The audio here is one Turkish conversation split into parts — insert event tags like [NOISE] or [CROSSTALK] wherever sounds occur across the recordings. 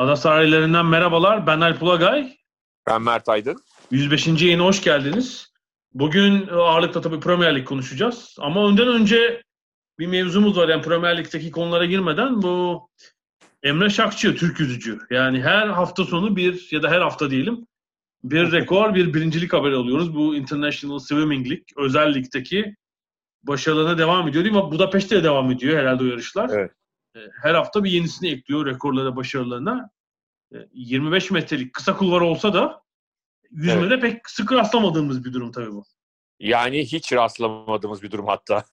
Ada sahillerinden merhabalar. Ben Alp Ulagay. Ben Mert Aydın. 105. yayına hoş geldiniz. Bugün ağırlıkta tabii Premier Lig konuşacağız. Ama önden önce bir mevzumuz var. Yani Premier Lig'deki konulara girmeden bu Emre Şakçı, Türk yüzücü. Yani her hafta sonu bir ya da her hafta diyelim bir rekor, bir birincilik haberi alıyoruz. Bu International Swimming League, özel ligdeki başarılarına devam ediyor değil mi? Budapeşte de devam ediyor herhalde o yarışlar. Evet. Her hafta bir yenisini ekliyor rekorlara, başarılarına. 25 metrelik kısa kulvar olsa da yüzmede evet. pek sık rastlamadığımız bir durum tabii bu. Yani hiç rastlamadığımız bir durum hatta.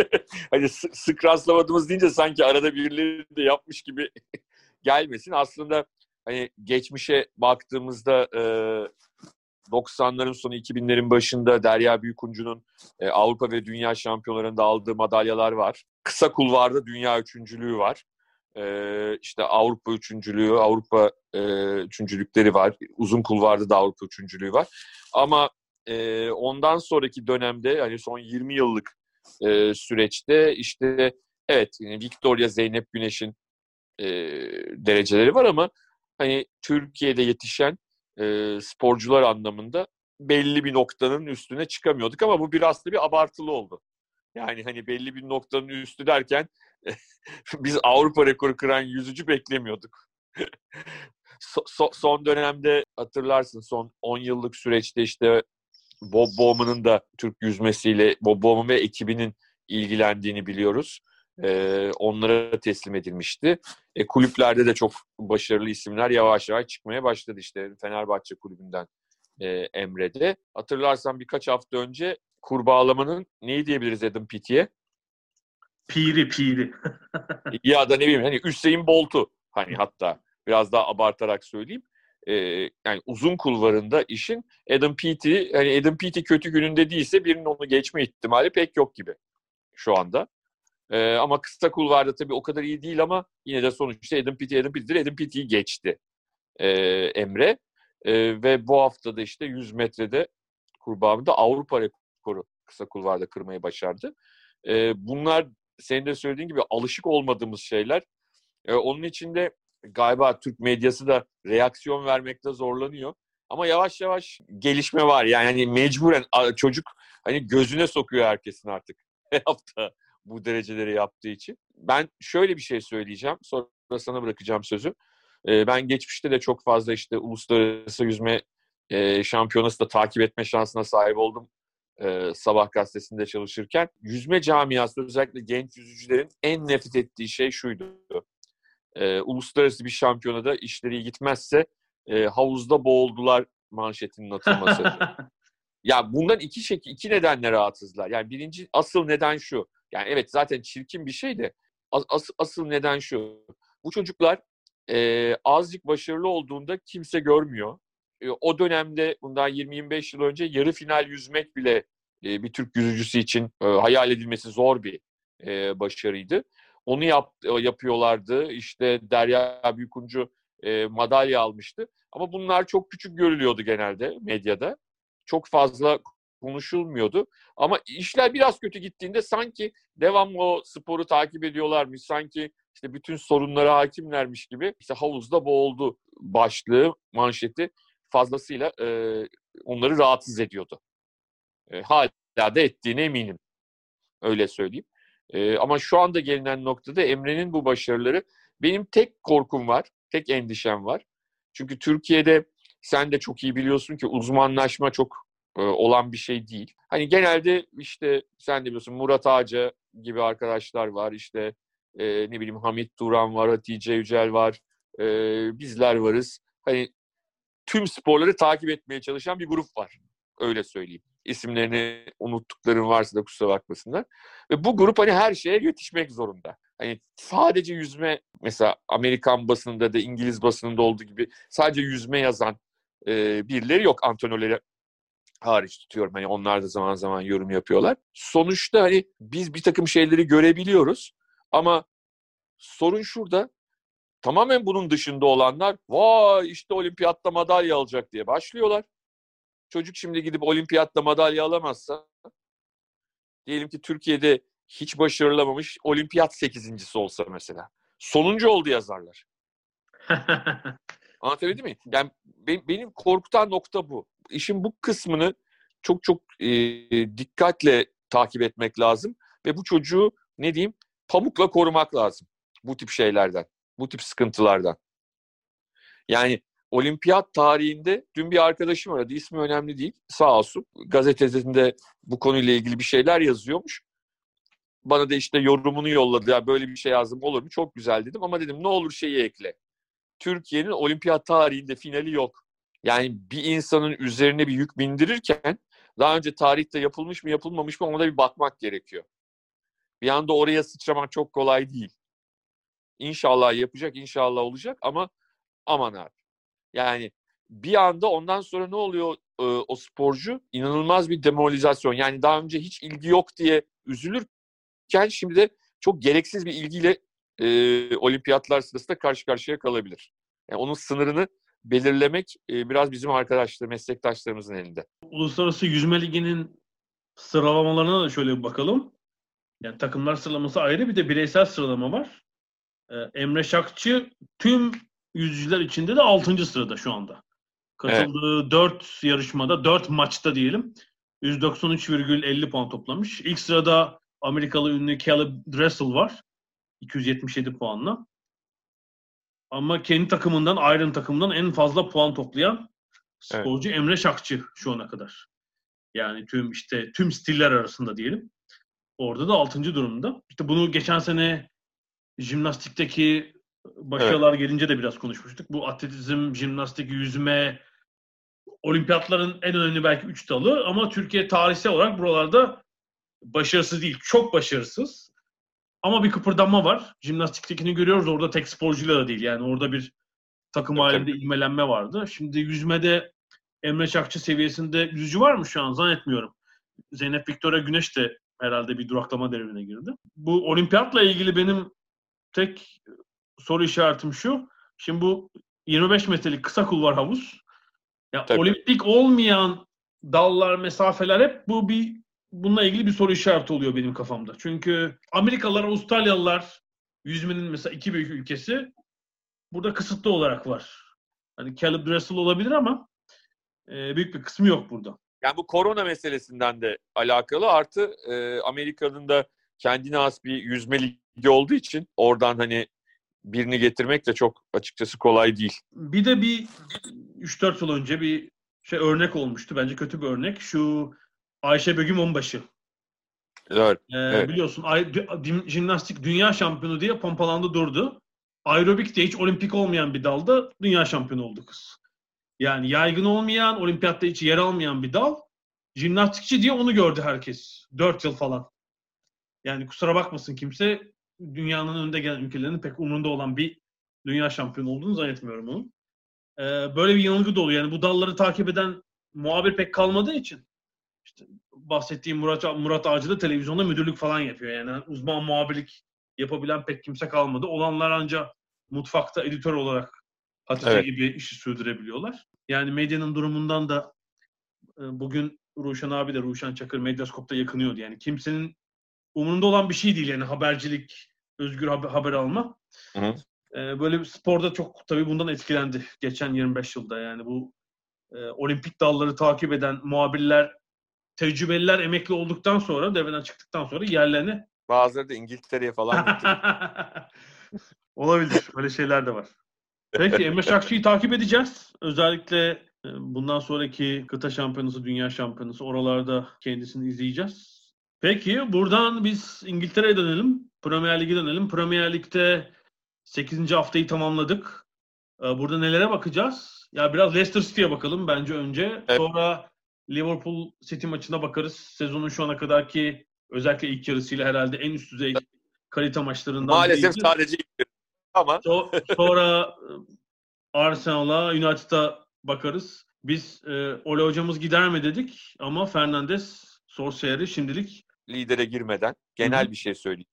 [LAUGHS] hani sık, sık rastlamadığımız deyince sanki arada birileri de yapmış gibi [LAUGHS] gelmesin. Aslında hani geçmişe baktığımızda e, 90'ların sonu 2000'lerin başında Derya Büyükuncu'nun e, Avrupa ve Dünya şampiyonlarında aldığı madalyalar var. Kısa kulvarda dünya üçüncülüğü var. E, işte Avrupa üçüncülüğü, Avrupa e, üçüncülükleri var. Uzun kulvarda da Avrupa üçüncülüğü var. Ama e, ondan sonraki dönemde hani son 20 yıllık e, süreçte işte evet Victoria Zeynep Güneş'in e, dereceleri var ama hani Türkiye'de yetişen e, sporcular anlamında belli bir noktanın üstüne çıkamıyorduk ama bu biraz da bir abartılı oldu. Yani hani belli bir noktanın üstü derken [LAUGHS] biz Avrupa rekoru kıran yüzücü beklemiyorduk. [LAUGHS] so, so, son dönemde hatırlarsın son 10 yıllık süreçte işte Bob Bowman'ın da Türk yüzmesiyle Bob Bowman ve ekibinin ilgilendiğini biliyoruz. Ee, onlara teslim edilmişti. E, kulüplerde de çok başarılı isimler yavaş yavaş çıkmaya başladı. İşte Fenerbahçe kulübünden e, Emre'de. Hatırlarsan birkaç hafta önce kurbağalamanın neyi diyebiliriz Adam Peaty'ye? Piri piri. [LAUGHS] ya da ne bileyim hani Hüseyin Bolt'u hani hatta biraz daha abartarak söyleyeyim e, yani uzun kulvarında işin Adam Peaty hani Adam Peaty kötü gününde değilse birinin onu geçme ihtimali pek yok gibi şu anda. E, ama kısa kulvarda tabii o kadar iyi değil ama yine de sonuçta Adam Peaty Adam Peaty'dir. Adam Peaty'yi geçti e, Emre. E, ve bu haftada işte 100 metrede kurbağamda Avrupa rekoru kısa kulvarda kırmayı başardı. E, bunlar senin de söylediğin gibi alışık olmadığımız şeyler. E, onun için de galiba Türk medyası da reaksiyon vermekte zorlanıyor. Ama yavaş yavaş gelişme var. Yani hani mecburen çocuk hani gözüne sokuyor herkesin artık. [LAUGHS] Her hafta bu dereceleri yaptığı için. Ben şöyle bir şey söyleyeceğim. Sonra sana bırakacağım sözü. Ben geçmişte de çok fazla işte uluslararası yüzme şampiyonası da takip etme şansına sahip oldum. Sabah gazetesinde çalışırken. Yüzme camiası özellikle genç yüzücülerin en nefret ettiği şey şuydu e, uluslararası bir şampiyonada işleri gitmezse e, havuzda boğuldular manşetinin atılması. [LAUGHS] ya bundan iki şekil, iki nedenle rahatsızlar. Yani birinci asıl neden şu. Yani evet zaten çirkin bir şey de as, as, asıl neden şu. Bu çocuklar e, azıcık başarılı olduğunda kimse görmüyor. E, o dönemde bundan 20-25 yıl önce yarı final yüzmek bile e, bir Türk yüzücüsü için e, hayal edilmesi zor bir e, başarıydı. Onu yap, e, yapıyorlardı. İşte Derya Büyükuncu e, madalya almıştı. Ama bunlar çok küçük görülüyordu genelde medyada. Çok fazla konuşulmuyordu. Ama işler biraz kötü gittiğinde sanki devamlı o sporu takip ediyorlarmış. Sanki işte bütün sorunlara hakimlermiş gibi işte havuzda boğuldu başlığı, manşeti fazlasıyla e, onları rahatsız ediyordu. E, hala da ettiğine eminim. Öyle söyleyeyim. E, ama şu anda gelinen noktada Emre'nin bu başarıları benim tek korkum var, tek endişem var. Çünkü Türkiye'de sen de çok iyi biliyorsun ki uzmanlaşma çok e, olan bir şey değil. Hani genelde işte sen de biliyorsun Murat Ağaca gibi arkadaşlar var. İşte e, ne bileyim Hamit Duran var, Hatice Yücel var. E, bizler varız. Hani tüm sporları takip etmeye çalışan bir grup var. Öyle söyleyeyim. isimlerini unuttuklarım varsa da kusura bakmasınlar. Ve bu grup hani her şeye yetişmek zorunda. Hani sadece yüzme mesela Amerikan basınında da İngiliz basınında olduğu gibi sadece yüzme yazan e, birileri yok. Antrenörleri hariç tutuyorum. Hani onlar da zaman zaman yorum yapıyorlar. Sonuçta hani biz bir takım şeyleri görebiliyoruz ama sorun şurada tamamen bunun dışında olanlar vay işte olimpiyatta madalya alacak diye başlıyorlar. Çocuk şimdi gidip olimpiyatta madalya alamazsa diyelim ki Türkiye'de hiç başarılamamış olimpiyat sekizincisi olsa mesela. Sonuncu oldu yazarlar. [LAUGHS] Anlatabildim mi? Yani benim korkutan nokta bu. İşin bu kısmını çok çok e, dikkatle takip etmek lazım ve bu çocuğu ne diyeyim pamukla korumak lazım bu tip şeylerden, bu tip sıkıntılardan. Yani olimpiyat tarihinde dün bir arkadaşım aradı. ismi önemli değil. Sağ olsun. Gazetesinde bu konuyla ilgili bir şeyler yazıyormuş. Bana da işte yorumunu yolladı. Ya böyle bir şey yazdım olur mu? Çok güzel dedim ama dedim ne olur şeyi ekle. Türkiye'nin olimpiyat tarihinde finali yok. Yani bir insanın üzerine bir yük bindirirken daha önce tarihte yapılmış mı yapılmamış mı ona da bir bakmak gerekiyor. Bir anda oraya sıçramak çok kolay değil. İnşallah yapacak, inşallah olacak ama aman abi. Yani bir anda ondan sonra ne oluyor e, o sporcu? İnanılmaz bir demoralizasyon. Yani daha önce hiç ilgi yok diye üzülürken şimdi de çok gereksiz bir ilgiyle e, olimpiyatlar sırasında karşı karşıya kalabilir. Yani onun sınırını belirlemek e, biraz bizim arkadaşlar, meslektaşlarımızın elinde. Uluslararası Yüzme Ligi'nin sıralamalarına da şöyle bir bakalım. Yani takımlar sıralaması ayrı bir de bireysel sıralama var. Ee, Emre Şakçı tüm yüzücüler içinde de 6. sırada şu anda. Katıldığı evet. 4 yarışmada, 4 maçta diyelim 193,50 puan toplamış. İlk sırada Amerikalı ünlü Caleb Dressel var. 277 puanla. Ama kendi takımından, Iron takımından en fazla puan toplayan sporcu evet. Emre Şakçı şu ana kadar. Yani tüm işte tüm stiller arasında diyelim. Orada da 6. durumda. İşte bunu geçen sene jimnastikteki başarılar evet. gelince de biraz konuşmuştuk. Bu atletizm, jimnastik, yüzme, olimpiyatların en önemli belki üç dalı ama Türkiye tarihsel olarak buralarda başarısız değil. Çok başarısız. Ama bir kıpırdanma var. Jimnastiktekini görüyoruz. Orada tek sporcuyla da değil. Yani orada bir takım evet, halinde ilmelenme vardı. Şimdi yüzmede Emre Çakçı seviyesinde yüzücü var mı şu an? Zannetmiyorum. Zeynep Victoria Güneş de herhalde bir duraklama devrine girdi. Bu olimpiyatla ilgili benim tek soru işaretim şu. Şimdi bu 25 metrelik kısa kulvar havuz. Ya Tabii. olimpik olmayan dallar, mesafeler hep bu bir bununla ilgili bir soru işareti oluyor benim kafamda. Çünkü Amerikalılar, Avustralyalılar yüzmenin mesela iki büyük ülkesi burada kısıtlı olarak var. Hani Caleb Dressel olabilir ama e, büyük bir kısmı yok burada. Yani bu korona meselesinden de alakalı artı e, Amerika'nın da kendine has bir yüzme ligi olduğu için oradan hani birini getirmek de çok açıkçası kolay değil. Bir de bir 3-4 yıl önce bir şey örnek olmuştu. Bence kötü bir örnek. Şu Ayşe Begüm Onbaşı. Evet. Ee, evet. Biliyorsun ay, jimnastik dünya şampiyonu diye pompalandı durdu. Aerobik de hiç olimpik olmayan bir dalda dünya şampiyonu oldu kız. Yani yaygın olmayan, olimpiyatta hiç yer almayan bir dal. Jimnastikçi diye onu gördü herkes. 4 yıl falan. Yani kusura bakmasın kimse dünyanın önünde gelen ülkelerin pek umurunda olan bir dünya şampiyonu olduğunu zannetmiyorum onun. Ee, böyle bir yanılgı dolu. Yani bu dalları takip eden muhabir pek kalmadığı için işte bahsettiğim Murat, Murat Ağacı da televizyonda müdürlük falan yapıyor. Yani uzman muhabirlik yapabilen pek kimse kalmadı. Olanlar ancak mutfakta editör olarak Hatice evet. gibi işi sürdürebiliyorlar. Yani medyanın durumundan da e, bugün Ruşen abi de Ruşen Çakır Medyaskop'ta yakınıyordu. Yani kimsenin umurunda olan bir şey değil yani habercilik, özgür haber, haber alma. Hı hı. Ee, böyle bir sporda çok tabii bundan etkilendi geçen 25 yılda yani bu e, olimpik dalları takip eden muhabirler, tecrübeliler emekli olduktan sonra, devreden çıktıktan sonra yerlerini Bazıları da İngiltere'ye falan gitti. [LAUGHS] Olabilir. Öyle şeyler de var. Peki Emre Şakçı'yı takip edeceğiz. Özellikle e, bundan sonraki kıta şampiyonası, dünya şampiyonası oralarda kendisini izleyeceğiz. Peki buradan biz İngiltere'ye dönelim. Premier Lig'e dönelim. Premier Lig'de 8. haftayı tamamladık. Ee, burada nelere bakacağız? Ya biraz Leicester City'ye bakalım bence önce. Evet. Sonra Liverpool City maçına bakarız. Sezonun şu ana kadarki özellikle ilk yarısıyla herhalde en üst düzey kalite maçlarından Maalesef biriydi. sadece ilk ama So- sonra e, Arsenal'a, United'a bakarız. Biz e, Ole hocamız gider mi dedik ama Fernandes, Solskjaer'i şimdilik lidere girmeden genel Hı hı. bir şey söyleyeyim.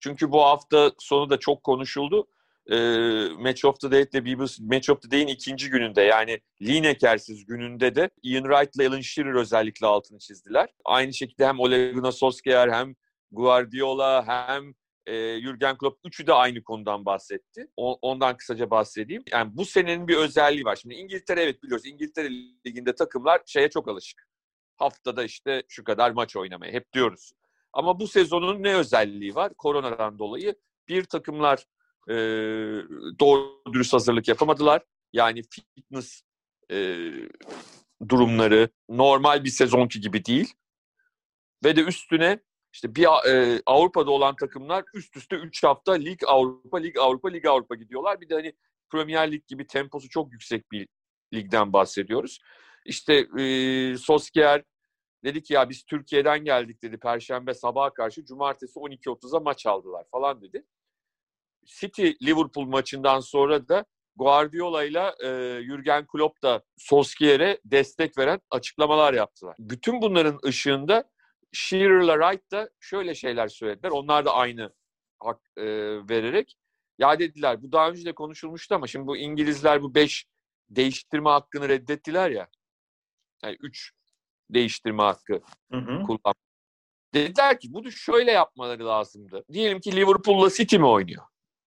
Çünkü bu hafta sonu da çok konuşuldu. Ee, Match of the Day ile Match of the Day'in ikinci gününde yani Lineker'siz gününde de Ian Wright ile Alan Shearer özellikle altını çizdiler. Aynı şekilde hem Ole Gunnar Solskjaer hem Guardiola hem e, Jurgen Klopp üçü de aynı konudan bahsetti. O- ondan kısaca bahsedeyim. Yani bu senenin bir özelliği var. Şimdi İngiltere evet biliyoruz. İngiltere Ligi'nde takımlar şeye çok alışık. Haftada işte şu kadar maç oynamaya hep diyoruz. Ama bu sezonun ne özelliği var? Koronadan dolayı bir takımlar e, doğru dürüst hazırlık yapamadılar. Yani fitness e, durumları normal bir sezonki gibi değil. Ve de üstüne işte bir e, Avrupa'da olan takımlar üst üste 3 hafta Lig Avrupa, Lig Avrupa, Lig Avrupa gidiyorlar. Bir de hani Premier Lig gibi temposu çok yüksek bir ligden bahsediyoruz. İşte e, Solskjaer dedi ki ya biz Türkiye'den geldik dedi. Perşembe sabaha karşı cumartesi 12.30'a maç aldılar falan dedi. City Liverpool maçından sonra da Guardiola ile e, Jurgen Klopp da Solskjaer'e destek veren açıklamalar yaptılar. Bütün bunların ışığında Shearer'la Wright da şöyle şeyler söylediler. Onlar da aynı hak e, vererek. Ya dediler bu daha önce de konuşulmuştu ama şimdi bu İngilizler bu 5 değiştirme hakkını reddettiler ya. Yani 3 değiştirme hakkı hı hı. kullan. Dediler ki bunu şöyle yapmaları lazımdı. Diyelim ki Liverpool'la City mi oynuyor?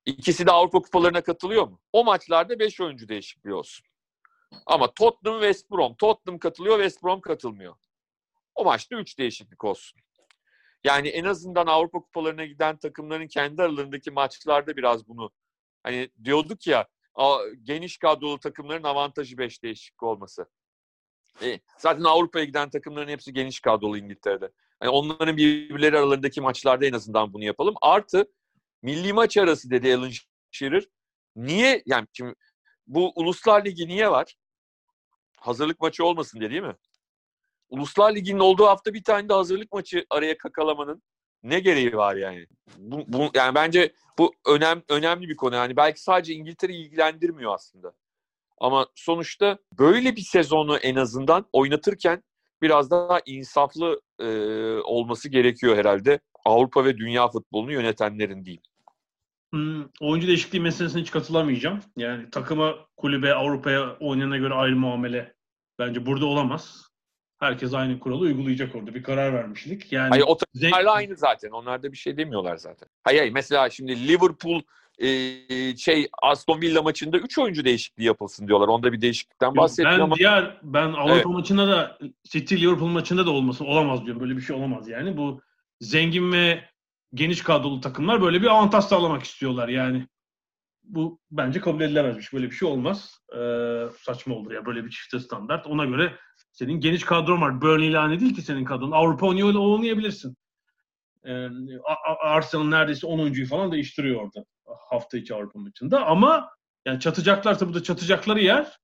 İkisi de Avrupa kupalarına katılıyor mu? O maçlarda 5 oyuncu değişikliği olsun. Ama Tottenham West Brom. Tottenham katılıyor, West Brom katılmıyor. O maçta 3 değişiklik olsun. Yani en azından Avrupa kupalarına giden takımların kendi aralarındaki maçlarda biraz bunu hani diyorduk ya geniş kadrolu takımların avantajı 5 değişiklik olması. E, zaten Avrupa'ya giden takımların hepsi geniş kadrolu İngiltere'de. Yani onların birbirleri aralarındaki maçlarda en azından bunu yapalım. Artı milli maç arası dedi Alan Shearer. Niye? Yani şimdi bu Uluslar Ligi niye var? Hazırlık maçı olmasın diye değil mi? Uluslar Ligi'nin olduğu hafta bir tane de hazırlık maçı araya kakalamanın ne gereği var yani? Bu, bu yani bence bu önem önemli bir konu. Yani belki sadece İngiltere'yi ilgilendirmiyor aslında. Ama sonuçta böyle bir sezonu en azından oynatırken biraz daha insaflı e, olması gerekiyor herhalde. Avrupa ve dünya futbolunu yönetenlerin değil. Hmm, oyuncu değişikliği meselesine hiç katılamayacağım. Yani takıma, kulübe, Avrupa'ya oynayana göre ayrı muamele bence burada olamaz. Herkes aynı kuralı uygulayacak orada. Bir karar vermiştik. Yani Hayır, o takımlarla aynı zaten. Onlar da bir şey demiyorlar zaten. Hayır, hayır. mesela şimdi Liverpool e, şey Aston Villa maçında 3 oyuncu değişikliği yapılsın diyorlar. Onda bir değişiklikten Yok, bahsetmiyor ben ama diğer ben Avrupa Evet. maçında da City Liverpool maçında da olmasın olamaz diyorum. Böyle bir şey olamaz yani. Bu zengin ve geniş kadrolu takımlar böyle bir avantaj sağlamak istiyorlar yani. Bu bence kabul edilemez bir şey. Böyle bir şey olmaz. Ee, saçma olur ya böyle bir çifte standart. Ona göre senin geniş kadron var. Burnley ile değil ki senin kadron. Avrupa oynuyor oynayabilirsin. Ee, Arsenal neredeyse 10 oyuncuyu falan değiştiriyor orada hafta içi Avrupa maçında. Ama yani çatacaklarsa burada çatacakları yer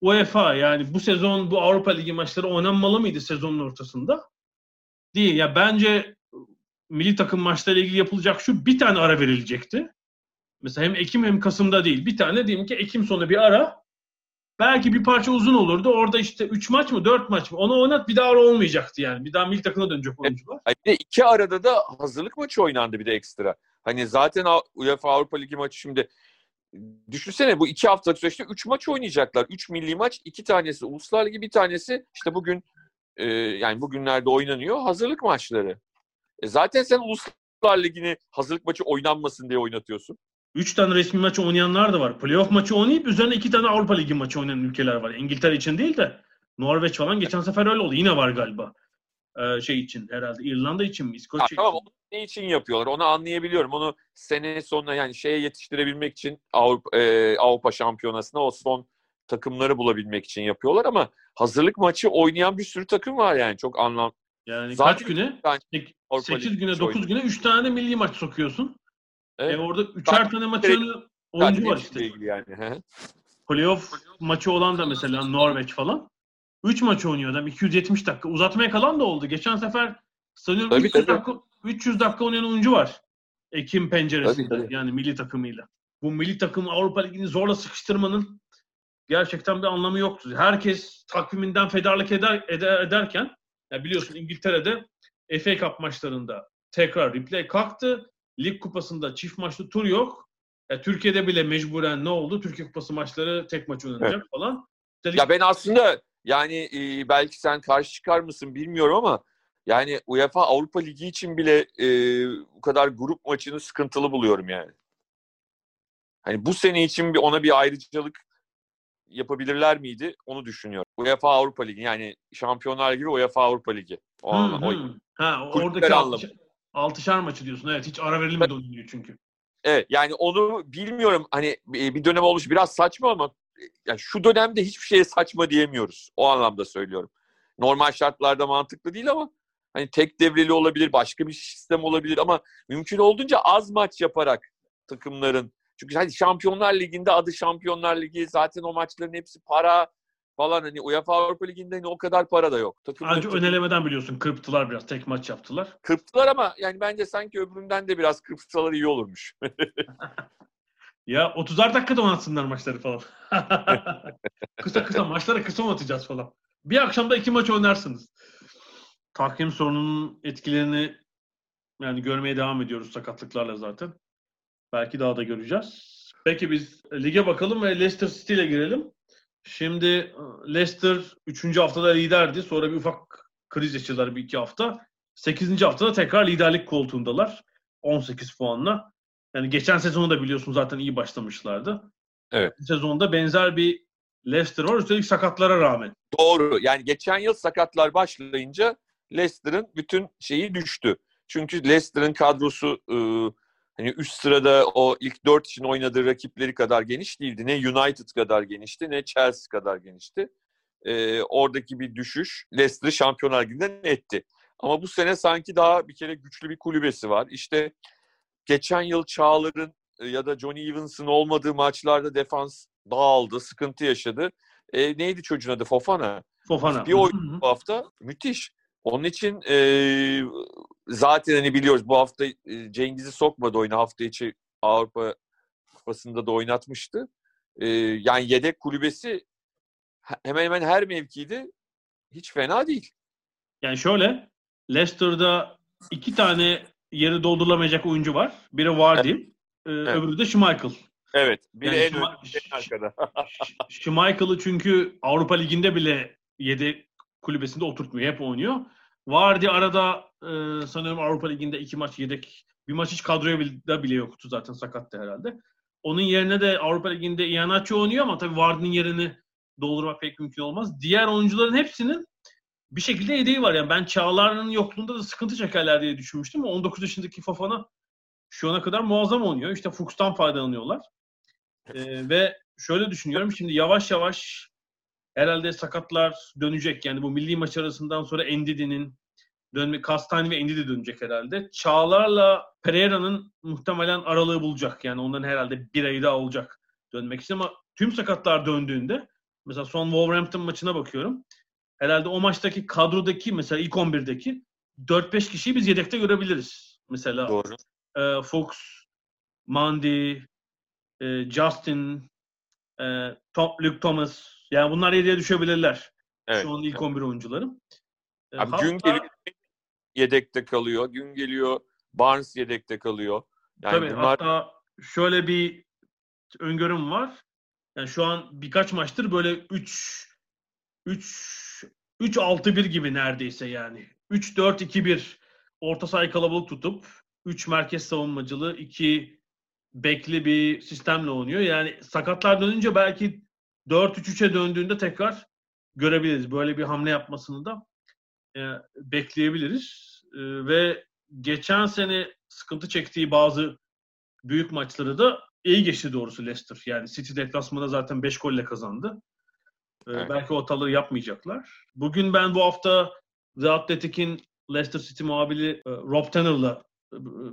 UEFA yani bu sezon bu Avrupa Ligi maçları oynanmalı mıydı sezonun ortasında? Değil. Ya bence milli takım maçlarıyla ilgili yapılacak şu bir tane ara verilecekti. Mesela hem Ekim hem Kasım'da değil. Bir tane diyelim ki Ekim sonu bir ara. Belki bir parça uzun olurdu. Orada işte 3 maç mı 4 maç mı onu oynat bir daha ara olmayacaktı yani. Bir daha milli takıma dönecek oyuncular. Ay, bir de iki arada da hazırlık maçı oynandı bir de ekstra. Hani zaten UEFA Avrupa Ligi maçı şimdi düşünsene bu iki haftalık süreçte üç maç oynayacaklar. Üç milli maç, iki tanesi Uluslar Ligi, bir tanesi işte bugün e, yani bugünlerde oynanıyor hazırlık maçları. E zaten sen Uluslar Ligi'ni hazırlık maçı oynanmasın diye oynatıyorsun. 3 tane resmi maç oynayanlar da var. Playoff maçı oynayıp üzerine 2 tane Avrupa Ligi maçı oynayan ülkeler var. İngiltere için değil de Norveç falan geçen sefer öyle oldu. Yine var galiba. Ee, şey için herhalde İrlanda için mi? Ha, İskoçya tamam için. onu ne için yapıyorlar onu anlayabiliyorum. Onu sene sonuna yani şeye yetiştirebilmek için Avrupa, e, Avrupa Şampiyonası'na o son takımları bulabilmek için yapıyorlar ama hazırlık maçı oynayan bir sürü takım var yani çok anlam. Yani Zaten kaç güne? yani Avrupa 8 Ligi güne maçı 9 oynuyor. güne 3 tane milli maç sokuyorsun. Evet. E orada 3'er Zaten tane maçını oyuncu var işte. yani. Playoff maçı olan da mesela Norveç falan. 3 maç oynuyor adam 270 dakika. Uzatmaya kalan da oldu. Geçen sefer sanıyorum Tabii, 300 tabii. dakika 300 dakika oynayan oyuncu var. Ekim penceresinde Tabii, tabii. yani milli takımıyla. Bu milli takım Avrupa Ligi'ni zorla sıkıştırmanın gerçekten bir anlamı yoktu. Herkes takviminden fedalık eder, eder ederken ya biliyorsun İngiltere'de FA Cup maçlarında tekrar replay kalktı. Lig kupasında çift maçlı tur yok. Ya Türkiye'de bile mecburen ne oldu? Türkiye kupası maçları tek maç oynanacak falan. Dedik, Ya ben aslında yani e, belki sen karşı çıkar mısın bilmiyorum ama yani UEFA Avrupa Ligi için bile e, bu kadar grup maçını sıkıntılı buluyorum yani. Hani bu sene için bir ona bir ayrıcalık yapabilirler miydi? Onu düşünüyorum. UEFA Avrupa Ligi yani Şampiyonlar Ligi ve UEFA Avrupa Ligi. O Hı, anlam- o- hı. Ha, oradaki anlamı. altışar, maçı diyorsun. Evet hiç ara verilmedi o dünya çünkü. Evet yani onu bilmiyorum hani bir bir dönem olmuş biraz saçma ama yani şu dönemde hiçbir şeye saçma diyemiyoruz. O anlamda söylüyorum. Normal şartlarda mantıklı değil ama hani tek devreli olabilir, başka bir sistem olabilir ama mümkün olduğunca az maç yaparak takımların çünkü hani Şampiyonlar Ligi'nde adı Şampiyonlar Ligi zaten o maçların hepsi para falan hani UEFA Avrupa Ligi'nde hani o kadar para da yok. Takımlar Ancak önelemeden biliyorsun kırptılar biraz. Tek maç yaptılar. kırptılar ama yani bence sanki öbüründen de biraz kırpsalar iyi olurmuş. [LAUGHS] Ya 30'ar dakikada oynatsınlar maçları falan. [LAUGHS] kısa kısa maçları kısa oynatacağız falan. Bir akşamda iki maç oynarsınız. Tahkim sorununun etkilerini yani görmeye devam ediyoruz sakatlıklarla zaten. Belki daha da göreceğiz. Peki biz lige bakalım ve Leicester City ile girelim. Şimdi e, Leicester 3. haftada liderdi. Sonra bir ufak kriz yaşadılar bir iki hafta. 8. haftada tekrar liderlik koltuğundalar. 18 puanla. Yani geçen sezonu da biliyorsun zaten iyi başlamışlardı. Evet. Bu sezonda benzer bir Leicester var. Üstelik sakatlara rağmen. Doğru. Yani geçen yıl sakatlar başlayınca Leicester'ın bütün şeyi düştü. Çünkü Leicester'ın kadrosu e, hani üst sırada o ilk dört için oynadığı rakipleri kadar geniş değildi. Ne United kadar genişti ne Chelsea kadar genişti. E, oradaki bir düşüş Leicester'ı Şampiyonlar Ligi'nden etti. Ama bu sene sanki daha bir kere güçlü bir kulübesi var. İşte geçen yıl Çağlar'ın e, ya da Johnny Evans'ın olmadığı maçlarda defans dağıldı, sıkıntı yaşadı. E, neydi çocuğun adı? Fofana. Fofana. Bir oyun bu hafta müthiş. Onun için e, zaten hani biliyoruz bu hafta e, Cengiz'i sokmadı oyuna. Hafta içi Avrupa Kupası'nda da oynatmıştı. E, yani yedek kulübesi he- hemen hemen her mevkide hiç fena değil. Yani şöyle Leicester'da iki tane yeri doldurulamayacak oyuncu var. Biri Vardy, e, öbürü de Schmeichel. Evet. Biri Yani en önde, en arkada. Schmeichel'ı çünkü Avrupa Ligi'nde bile yedek kulübesinde oturtmuyor. Hep oynuyor. Vardy arada e, sanıyorum Avrupa Ligi'nde iki maç yedek. Bir maç hiç kadroya bile, bile yoktu zaten sakattı herhalde. Onun yerine de Avrupa Ligi'nde Iheanacho oynuyor ama tabii Vardy'nin yerini doldurmak pek mümkün olmaz. Diğer oyuncuların hepsinin bir şekilde yedeği var. Yani ben Çağlar'ın yokluğunda da sıkıntı çekerler diye düşünmüştüm ama 19 yaşındaki Fofana şu ana kadar muazzam oynuyor. İşte Fuchs'tan faydalanıyorlar. Ee, ve şöyle düşünüyorum şimdi yavaş yavaş herhalde sakatlar dönecek. Yani bu milli maç arasından sonra Endidi'nin dönme Kastani ve Endidi dönecek herhalde. Çağlar'la Pereira'nın muhtemelen aralığı bulacak. Yani onların herhalde bir ayı daha olacak dönmek için ama tüm sakatlar döndüğünde mesela son Wolverhampton maçına bakıyorum. Herhalde o maçtaki kadrodaki mesela ilk 11'deki 4-5 kişiyi biz yedekte görebiliriz. Mesela Doğru. e, Fox, Mandy, e, Justin, e, Tom, Luke Thomas. Yani bunlar yediye düşebilirler. Evet. Şu an ilk 11 oyuncularım. E, Abi hatta- gün geliyor yedekte kalıyor. Gün geliyor Barnes yedekte kalıyor. Yani tabii, bunlar hatta şöyle bir öngörüm var. Yani şu an birkaç maçtır böyle 3 3 3 6 1 gibi neredeyse yani. 3 4 2 1 orta sahayı kalabalık tutup 3 merkez savunmacılı, 2 bekli bir sistemle oynuyor. Yani sakatlar dönünce belki 4-3-3'e döndüğünde tekrar görebiliriz. Böyle bir hamle yapmasını da e, bekleyebiliriz. E, ve geçen sene sıkıntı çektiği bazı büyük maçları da iyi geçti doğrusu Leicester. Yani City deplasmanda zaten 5 golle kazandı. E, Evet. Belki o hataları yapmayacaklar. Bugün ben bu hafta The Athletic'in Leicester City muhabiri Rob Tanner'la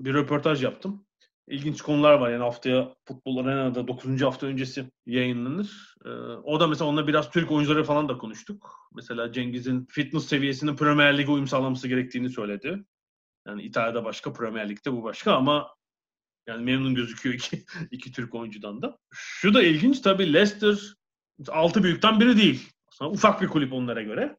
bir röportaj yaptım. İlginç konular var. Yani haftaya Futbol Arena'da 9. hafta öncesi yayınlanır. Ee, o da mesela onunla biraz Türk oyuncuları falan da konuştuk. Mesela Cengiz'in fitness seviyesinin Premier Lig'e uyum sağlaması gerektiğini söyledi. Yani İtalya'da başka, Premier Lig'de bu başka ama yani memnun gözüküyor iki, [LAUGHS] iki Türk oyuncudan da. Şu da ilginç tabii Leicester altı büyükten biri değil. Aslında ufak bir kulüp onlara göre.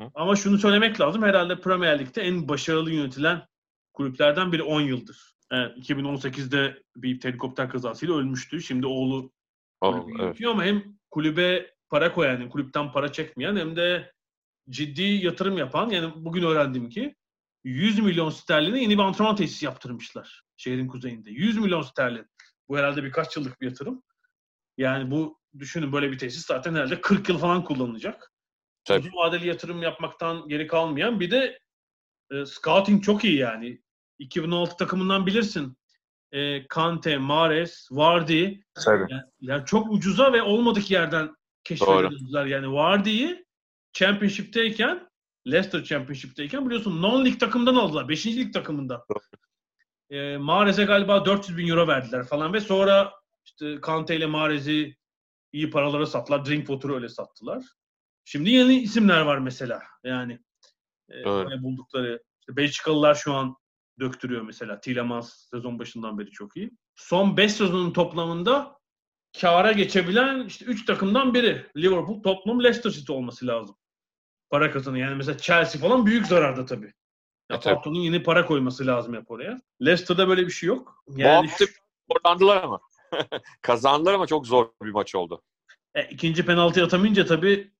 Hı. Ama şunu söylemek lazım. Herhalde Premier Lig'de en başarılı yönetilen kulüplerden biri 10 yıldır. Evet, 2018'de bir helikopter kazasıyla ölmüştü. Şimdi oğlu oh, evet. ama hem kulübe para koyan, yani kulüpten para çekmeyen hem de ciddi yatırım yapan yani bugün öğrendim ki 100 milyon sterline yeni bir antrenman tesisi yaptırmışlar şehrin kuzeyinde. 100 milyon sterlin. Bu herhalde birkaç yıllık bir yatırım. Yani bu düşünün böyle bir tesis zaten herhalde 40 yıl falan kullanılacak. Tabii. Uzun vadeli yatırım yapmaktan geri kalmayan bir de e, scouting çok iyi yani. 2016 takımından bilirsin. E, Kante, Mares, Vardy. Yani, yani çok ucuza ve olmadık yerden keşfedildiler. Yani Vardy'yi Championship'teyken Leicester Championship'teyken biliyorsun non-lig takımdan aldılar. 5. lig takımından. E, Mahrez'e galiba 400 bin euro verdiler falan ve sonra işte Kante ile Mahrez'i iyi paralara sattılar. Drinkwater'ı öyle sattılar. Şimdi yeni isimler var mesela. Yani e, buldukları. İşte Belçikalılar şu an döktürüyor mesela. Tielemans sezon başından beri çok iyi. Son 5 sezonun toplamında kâra geçebilen işte 3 takımdan biri. Liverpool, Tottenham, Leicester City olması lazım. Para kazanıyor. Yani mesela Chelsea falan büyük zararda tabii. Ya, e, Tottenham'ın yeni para koyması lazım hep oraya. Leicester'da böyle bir şey yok. Yani Bu hafta zorlandılar ama. [LAUGHS] Kazandılar ama çok zor bir maç oldu. E, ikinci penaltı atamayınca tabii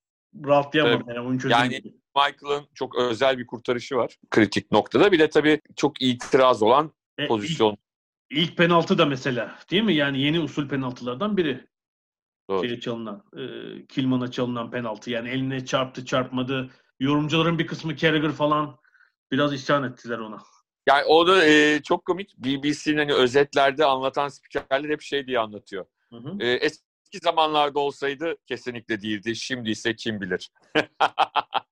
rahatlayamadı. Tabii. Yani, yani Michael'ın çok özel bir kurtarışı var kritik noktada. Bir de tabii çok itiraz olan e, pozisyon. Ilk, ilk penaltı da mesela değil mi? Yani yeni usul penaltılardan biri. Doğru. Şeye çalınan, e, Kilman'a çalınan penaltı. Yani eline çarptı çarpmadı. Yorumcuların bir kısmı Carragher falan biraz isyan ettiler ona. Yani o da e, çok komik. BBC'nin hani özetlerde anlatan spikerler hep şey diye anlatıyor. Hı hı. E, eski zamanlarda olsaydı kesinlikle değildi. Şimdi ise kim bilir. [LAUGHS]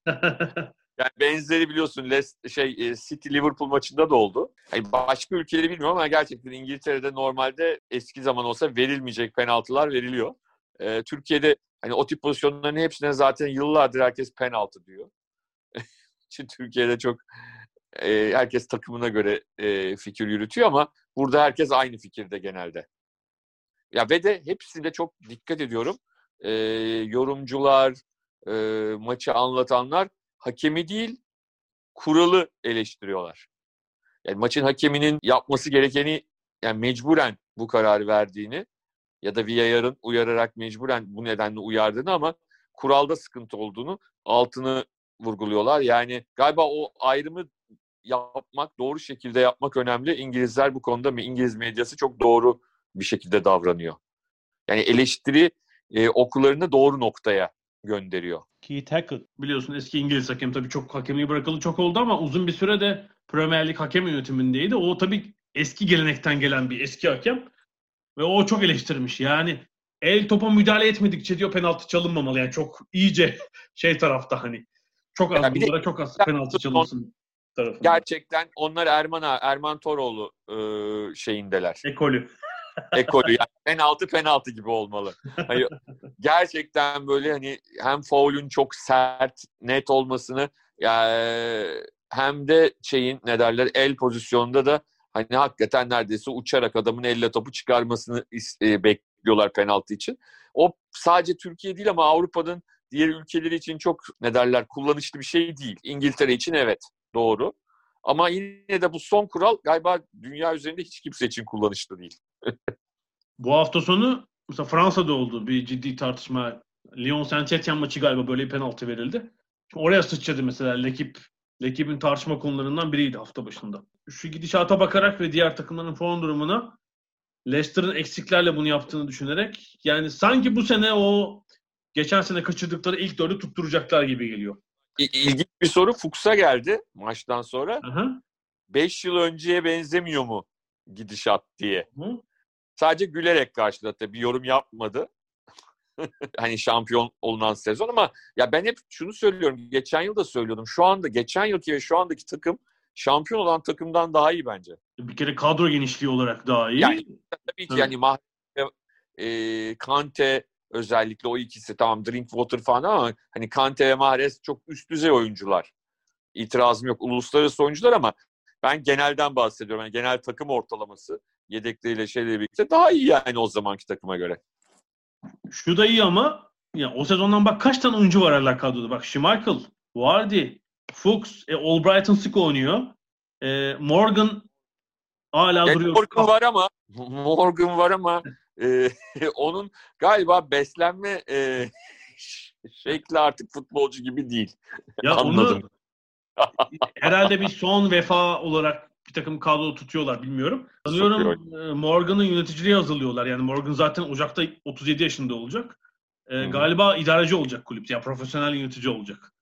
[LAUGHS] yani benzeri biliyorsun Les, şey e, City Liverpool maçında da oldu. Yani başka ülkeleri bilmiyorum ama gerçekten İngiltere'de normalde eski zaman olsa verilmeyecek penaltılar veriliyor. E, Türkiye'de hani o tip pozisyonların hepsine zaten yıllardır herkes penaltı diyor. [LAUGHS] Çünkü Türkiye'de çok e, herkes takımına göre e, fikir yürütüyor ama burada herkes aynı fikirde genelde. Ya ve de hepsinde çok dikkat ediyorum. E, yorumcular, e, maçı anlatanlar hakemi değil, kuralı eleştiriyorlar. Yani maçın hakeminin yapması gerekeni yani mecburen bu kararı verdiğini ya da VAR'ın uyararak mecburen bu nedenle uyardığını ama kuralda sıkıntı olduğunu altını vurguluyorlar. Yani galiba o ayrımı yapmak, doğru şekilde yapmak önemli. İngilizler bu konuda mı İngiliz medyası çok doğru bir şekilde davranıyor. Yani eleştiri e, okullarını doğru noktaya gönderiyor. Keith Hackett biliyorsun eski İngiliz hakem tabii çok hakemliği bırakalı çok oldu ama uzun bir süre de Premier Lig hakem yönetimindeydi. O tabii eski gelenekten gelen bir eski hakem ve o çok eleştirmiş. Yani el topa müdahale etmedikçe diyor penaltı çalınmamalı. Yani çok iyice [LAUGHS] şey tarafta hani çok az yani bunlara çok az penaltı çalınsın tarafında. Gerçekten onlar Erman Erman Toroğlu e, şeyindeler. Ekolü. Ekolü yani penaltı penaltı gibi olmalı. Hani gerçekten böyle hani hem faulün çok sert, net olmasını yani hem de şeyin ne derler el pozisyonunda da hani hakikaten neredeyse uçarak adamın elle topu çıkarmasını e, bekliyorlar penaltı için. O sadece Türkiye değil ama Avrupa'nın diğer ülkeleri için çok ne derler kullanışlı bir şey değil. İngiltere için evet doğru. Ama yine de bu son kural galiba dünya üzerinde hiç kimse için kullanışlı değil. Bu hafta sonu mesela Fransa'da oldu bir ciddi tartışma. Lyon Saint Etienne maçı galiba böyle bir penaltı verildi. Şimdi oraya sıçradı mesela Lekip. Lekip'in tartışma konularından biriydi hafta başında. Şu gidişata bakarak ve diğer takımların form durumuna Leicester'ın eksiklerle bunu yaptığını düşünerek yani sanki bu sene o geçen sene kaçırdıkları ilk dördü tutturacaklar gibi geliyor. İlginç bir soru Fuchs'a geldi maçtan sonra. 5 yıl önceye benzemiyor mu gidişat diye. Hı. Sadece gülerek karşıladı. Bir yorum yapmadı. [LAUGHS] hani şampiyon olunan sezon ama ya ben hep şunu söylüyorum. Geçen yıl da söylüyordum. Şu anda geçen yılki ve şu andaki takım şampiyon olan takımdan daha iyi bence. Bir kere kadro genişliği olarak daha iyi. Yani tabii ki Evet. yani Mahrez e, Kante özellikle o ikisi tamam Drinkwater falan ama hani Kante ve Mahrez çok üst düzey oyuncular. İtirazım yok. Uluslararası oyuncular ama ben genelden bahsediyorum. Yani genel takım ortalaması yedekleriyle şeyle birlikte daha iyi yani o zamanki takıma göre. Şu da iyi ama ya o sezondan bak kaç tane oyuncu var hala kadroda. Bak Schmeichel, Vardy, Fuchs, e, Albrighton sık oynuyor. E, Morgan hala Yani duruyor. Morgan var ama Morgan var ama e, [LAUGHS] onun galiba beslenme e, [LAUGHS] şekli artık futbolcu gibi değil. Ya [LAUGHS] Anladım. onu herhalde bir son vefa olarak bir takım kadro tutuyorlar bilmiyorum. Sanıyorum e, Morgan'ın yöneticiliği hazırlıyorlar. Yani Morgan zaten Ocak'ta 37 yaşında olacak. E, Hı hı. galiba idareci olacak kulüpte. Yani profesyonel yönetici olacak.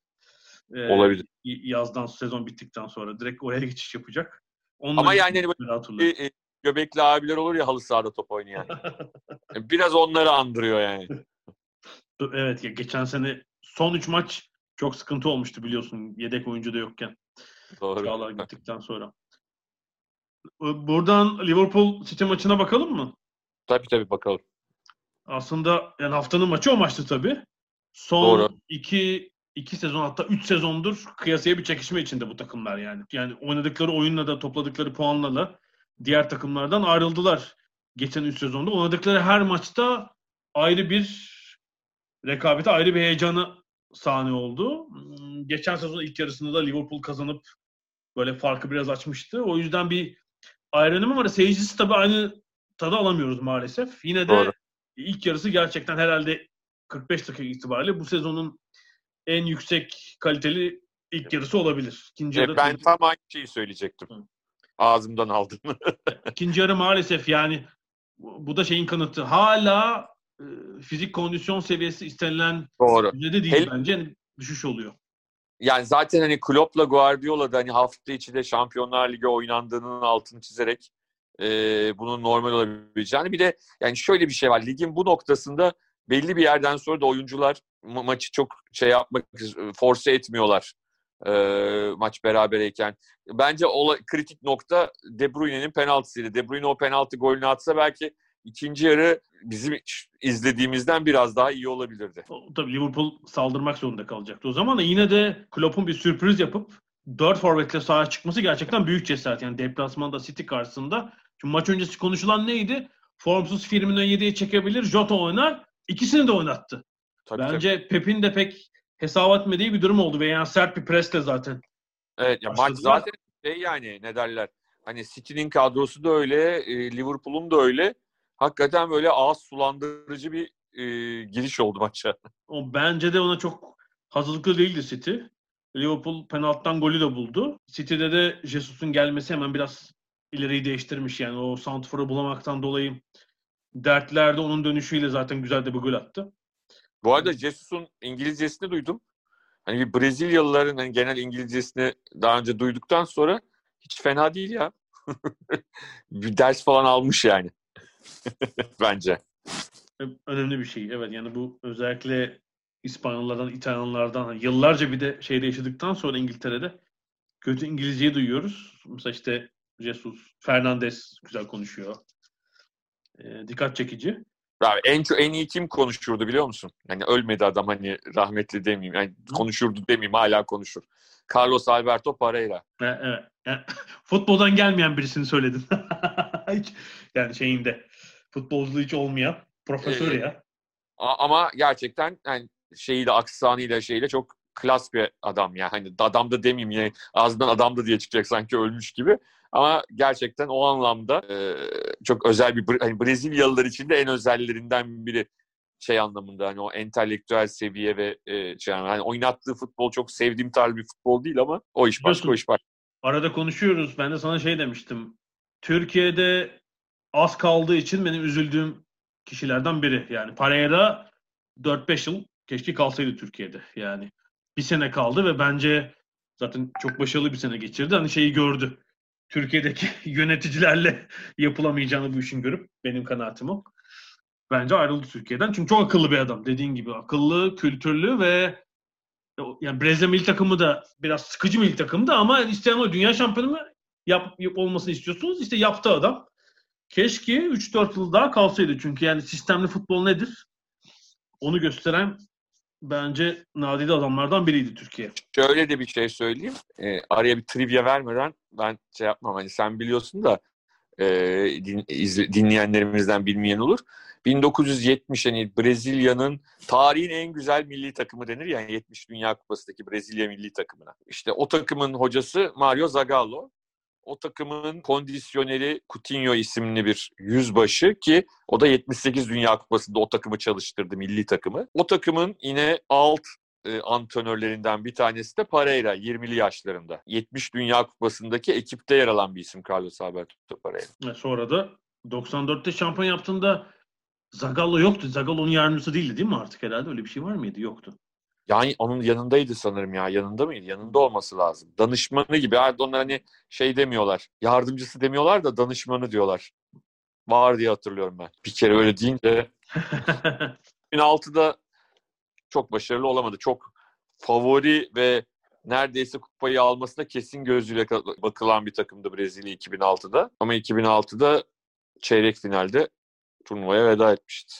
E, Olabilir. Yazdan sezon bittikten sonra direkt oraya geçiş yapacak. Onun Ama yani hani bir hatırlıyorum. E, e, göbekli abiler olur ya halı sahada top oynayan. [LAUGHS] Biraz onları andırıyor yani. Evet ya geçen sene son 3 maç çok sıkıntı olmuştu biliyorsun yedek oyuncu da yokken. Doğru. Çağlar gittikten sonra. Buradan Liverpool City maçına bakalım mı? Tabii tabii bakalım. Aslında yani haftanın maçı o maçtı tabii. Son Doğru. iki, iki sezon hatta üç sezondur kıyasaya bir çekişme içinde bu takımlar yani. Yani oynadıkları oyunla da topladıkları puanla da diğer takımlardan ayrıldılar. Geçen üç sezonda oynadıkları her maçta ayrı bir rekabete ayrı bir heyecanı sahne oldu. Hmm, Geçen sezon ilk yarısında da Liverpool kazanıp böyle farkı biraz açmıştı. O yüzden bir ayrınımı var. Seyircisi tabii aynı tadı alamıyoruz maalesef. Yine de Doğru. ilk yarısı gerçekten herhalde 45 dakika itibariyle bu sezonun en yüksek kaliteli ilk yarısı olabilir. İkinci E, yarı, ben tam aynı şeyi söyleyecektim. Hı. Ağzımdan aldım. [LAUGHS] ikinci yarı maalesef yani bu da şeyin kanıtı. Hala e, fizik kondisyon seviyesi istenilen Doğru. düzeyde değil Hele- bence. Düşüş oluyor. Yani zaten hani Klopp'la Guardiola da hani hafta içi de Şampiyonlar Ligi oynandığının altını çizerek e, bunun normal olabileceğini. Bir de yani şöyle bir şey var. Ligin bu noktasında belli bir yerden sonra da oyuncular ma- maçı çok şey yapmak, force etmiyorlar e, maç berabereyken. Bence ola, kritik nokta De Bruyne'nin penaltısıydı. De Bruyne o penaltı golünü atsa belki ikinci yarı bizim izlediğimizden biraz daha iyi olabilirdi. Tabii Liverpool saldırmak zorunda kalacaktı o zaman da yine de Klopp'un bir sürpriz yapıp 4 forvetle sahaya çıkması gerçekten büyük cesaret. Yani deplasmanda City karşısında. Çünkü maç öncesi konuşulan neydi? Formsuz Firmino 7'ye çekebilir, Jota oynar. İkisini de oynattı. Tabii, Bence Pep'in de pek hesap etmediği bir durum oldu ve yani sert bir presle zaten. Evet ya maç zaten şey yani ne derler. Hani City'nin kadrosu da öyle, e, Liverpool'un da öyle. Hakikaten böyle ağız sulandırıcı bir e, giriş oldu maça. O bence de ona çok hazırlıklı değildi City. Liverpool penaltıdan golü de buldu. City'de de Jesus'un gelmesi hemen biraz ileriyi değiştirmiş yani o Santifor'u bulamaktan dolayı dertlerde onun dönüşüyle zaten güzel de bir gol attı. Bu arada Jesus'un İngilizcesini duydum. Hani bir Brezilyalıların hani genel İngilizcesini daha önce duyduktan sonra hiç fena değil ya. [LAUGHS] bir ders falan almış yani. [LAUGHS] Bence. Önemli bir şey. Evet yani bu özellikle İspanyollardan, İtalyanlardan hani yıllarca bir de şeyde yaşadıktan sonra İngiltere'de kötü İngilizceyi duyuyoruz. Mesela işte Jesus, Fernandes güzel konuşuyor. Ee, dikkat çekici. Abi en çok en iyi kim konuşurdu biliyor musun? Yani ölmedi adam hani rahmetli demeyeyim. Yani konuşurdu demeyeyim hala konuşur. Carlos Alberto Pereira. E, evet. Yani, [LAUGHS] futboldan gelmeyen birisini söyledin. [LAUGHS] hiç, yani şeyinde futbolculuğu hiç olmayan profesör Ee, ya. Ama gerçekten yani şeyiyle aksanıyla şeyle çok klas bir adam ya. Hani adam da demeyeyim yine ağzından adam da diye çıkacak sanki ölmüş gibi. Ama gerçekten o anlamda e, çok özel bir hani Brezilyalılar için de en özellerinden biri şey anlamında hani o entelektüel seviye ve e, şey hani oynattığı futbol çok sevdiğim tarz bir futbol değil ama o iş başka o iş başka. Arada konuşuyoruz. Ben de sana şey demiştim. Türkiye'de az kaldığı için benim üzüldüğüm kişilerden biri. Yani Pereira 4-5 yıl keşke kalsaydı Türkiye'de. Yani bir sene kaldı ve bence zaten çok başarılı bir sene geçirdi. Hani şeyi gördü. Türkiye'deki [LAUGHS] yöneticilerle yapılamayacağını bu işin görüp benim kanaatim o. Bence ayrıldı Türkiye'den. Çünkü çok akıllı bir adam. Dediğin gibi akıllı, kültürlü ve yani Brezilya milli takımı da biraz sıkıcı milli takımdı ama isteyen o dünya şampiyonu yap, yap olmasını istiyorsunuz. İşte yaptı adam. Keşke 3-4 yıl daha kalsaydı çünkü yani sistemli futbol nedir? Onu gösteren bence nadide adamlardan biriydi Türkiye. Şöyle de bir şey söyleyeyim. E, araya bir trivia vermeden ben şey yapmam. Hani sen biliyorsun da e, din, izle, dinleyenlerimizden bilmeyen olur. 1970 hani Brezilya'nın tarihin en güzel milli takımı denir yani 70 Dünya Kupası'ndaki Brezilya milli takımına. İşte o takımın hocası Mario Zagallo. O takımın kondisyoneri Coutinho isimli bir yüzbaşı ki o da 78 Dünya Kupası'nda o takımı çalıştırdı milli takımı. O takımın yine alt e, antrenörlerinden bir tanesi de Pereira 20'li yaşlarında. 70 Dünya Kupası'ndaki ekipte yer alan bir isim Carlos Alberto Pereira. Sonra da 94'te şampiyon yaptığında Zagallo yoktu. Zagallo'nun yardımcısı değildi değil mi artık herhalde? Öyle bir şey var mıydı? Yoktu. Yani onun yanındaydı sanırım ya. Yanında mıydı? Yanında olması lazım. Danışmanı gibi. Erdoğan hani şey demiyorlar. Yardımcısı demiyorlar da danışmanı diyorlar. Var diye hatırlıyorum ben. Bir kere öyle deyince [LAUGHS] 2006'da çok başarılı olamadı. Çok favori ve neredeyse kupayı almasına kesin gözüyle bakılan bir takımdı Brezilya 2006'da. Ama 2006'da çeyrek finalde turnuvaya veda etmişti.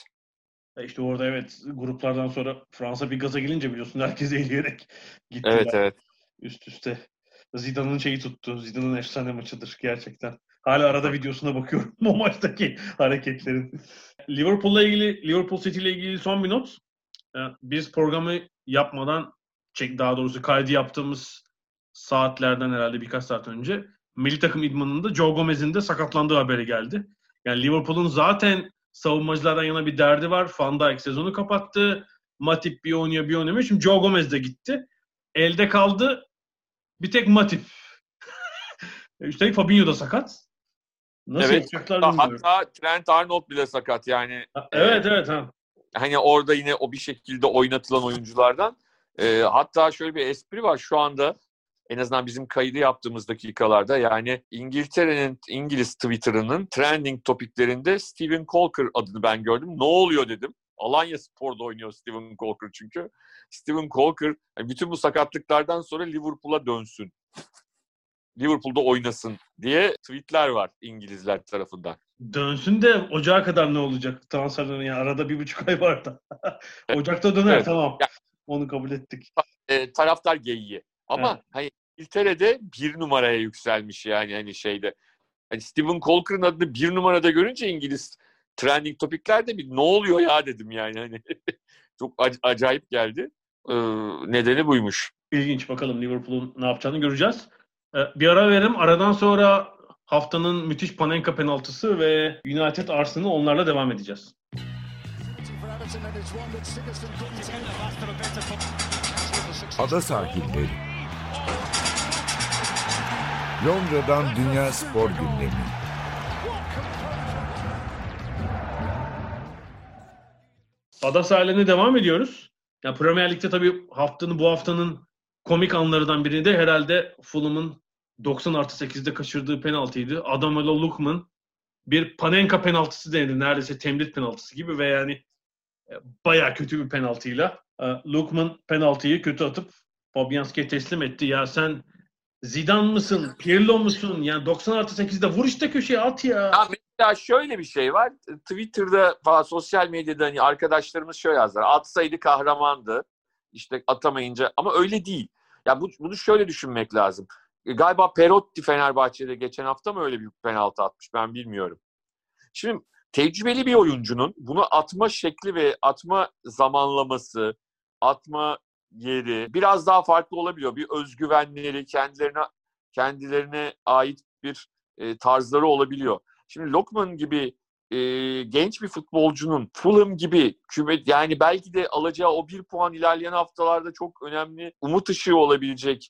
E işte orada evet gruplardan sonra Fransa bir gaza gelince biliyorsun herkes [LAUGHS] eğleyerek gitti. Evet evet. Üst üste. Zidane'ın şeyi tuttu. Zidane'ın efsane maçıdır gerçekten. Hala arada videosuna bakıyorum [LAUGHS] o maçtaki hareketlerin. Liverpool'la ilgili, Liverpool City ile ilgili son bir not. E, biz programı yapmadan, çek daha doğrusu kaydı yaptığımız saatlerden herhalde birkaç saat önce milli takım idmanında Joe Gomez'in de sakatlandığı haberi geldi. Yani Liverpool'un zaten savunmacılardan yana bir derdi var. Van Dijk sezonu kapattı. Matip bir oynuyor bir oynamıyor. Şimdi Joe Gomez de gitti. Elde kaldı bir tek Matip. [LAUGHS] Üstelik Fabinho da sakat. Nasıl evet, hatta, hatta Trent Arnold bile sakat yani. Evet e, evet. Ha. Hani orada yine o bir şekilde oynatılan oyunculardan. E, hatta şöyle bir espri var şu anda en azından bizim kaydı yaptığımız dakikalarda yani İngiltere'nin İngiliz Twitter'ının trending topiklerinde Steven Colker adını ben gördüm. Ne oluyor dedim. Alanya Spor'da oynuyor Steven Colker çünkü. Steven Colker yani bütün bu sakatlıklardan sonra Liverpool'a dönsün. Liverpool'da oynasın diye tweetler var İngilizler tarafından. Dönsün de ocağa kadar ne olacak transferlerin yani arada bir buçuk ay var da. [LAUGHS] Ocakta döner evet. tamam. Yani, Onu kabul ettik. E, taraftar geyiği. Ama evet. hani İngiltere'de bir numaraya yükselmiş yani hani şeyde. Hani Stephen Colker'ın adını bir numarada görünce İngiliz trending topiklerde bir ne oluyor ya dedim yani. Hani [LAUGHS] çok ac- acayip geldi. Ee, nedeni buymuş. İlginç bakalım Liverpool'un ne yapacağını göreceğiz. Ee, bir ara verim. Aradan sonra haftanın müthiş Panenka penaltısı ve United Arsenal onlarla devam edeceğiz. Ada sahilleri Londra'dan Dünya Spor Gündemi. Ada sahiline devam ediyoruz. Ya Premier Lig'de tabii haftanın bu haftanın komik anlarından biri de herhalde Fulham'ın 90 artı 8'de kaçırdığı penaltıydı. Adamola Lukman bir Panenka penaltısı denedi. Neredeyse temrit penaltısı gibi ve yani e, baya kötü bir penaltıyla. E, Lukman penaltıyı kötü atıp Fabianski'ye teslim etti. Ya sen Zidane mısın? Pirlo musun? Yani 90 artı 8'de vur işte köşeye at ya. ya mesela şöyle bir şey var. Twitter'da falan sosyal medyada hani arkadaşlarımız şöyle yazlar. Atsaydı kahramandı. İşte atamayınca ama öyle değil. Ya bu, bunu şöyle düşünmek lazım. E, galiba Perotti Fenerbahçe'de geçen hafta mı öyle bir penaltı atmış ben bilmiyorum. Şimdi tecrübeli bir oyuncunun bunu atma şekli ve atma zamanlaması, atma yeri biraz daha farklı olabiliyor. Bir özgüvenleri, kendilerine kendilerine ait bir e, tarzları olabiliyor. Şimdi Lokman gibi e, genç bir futbolcunun Fulham gibi küme yani belki de alacağı o bir puan ilerleyen haftalarda çok önemli umut ışığı olabilecek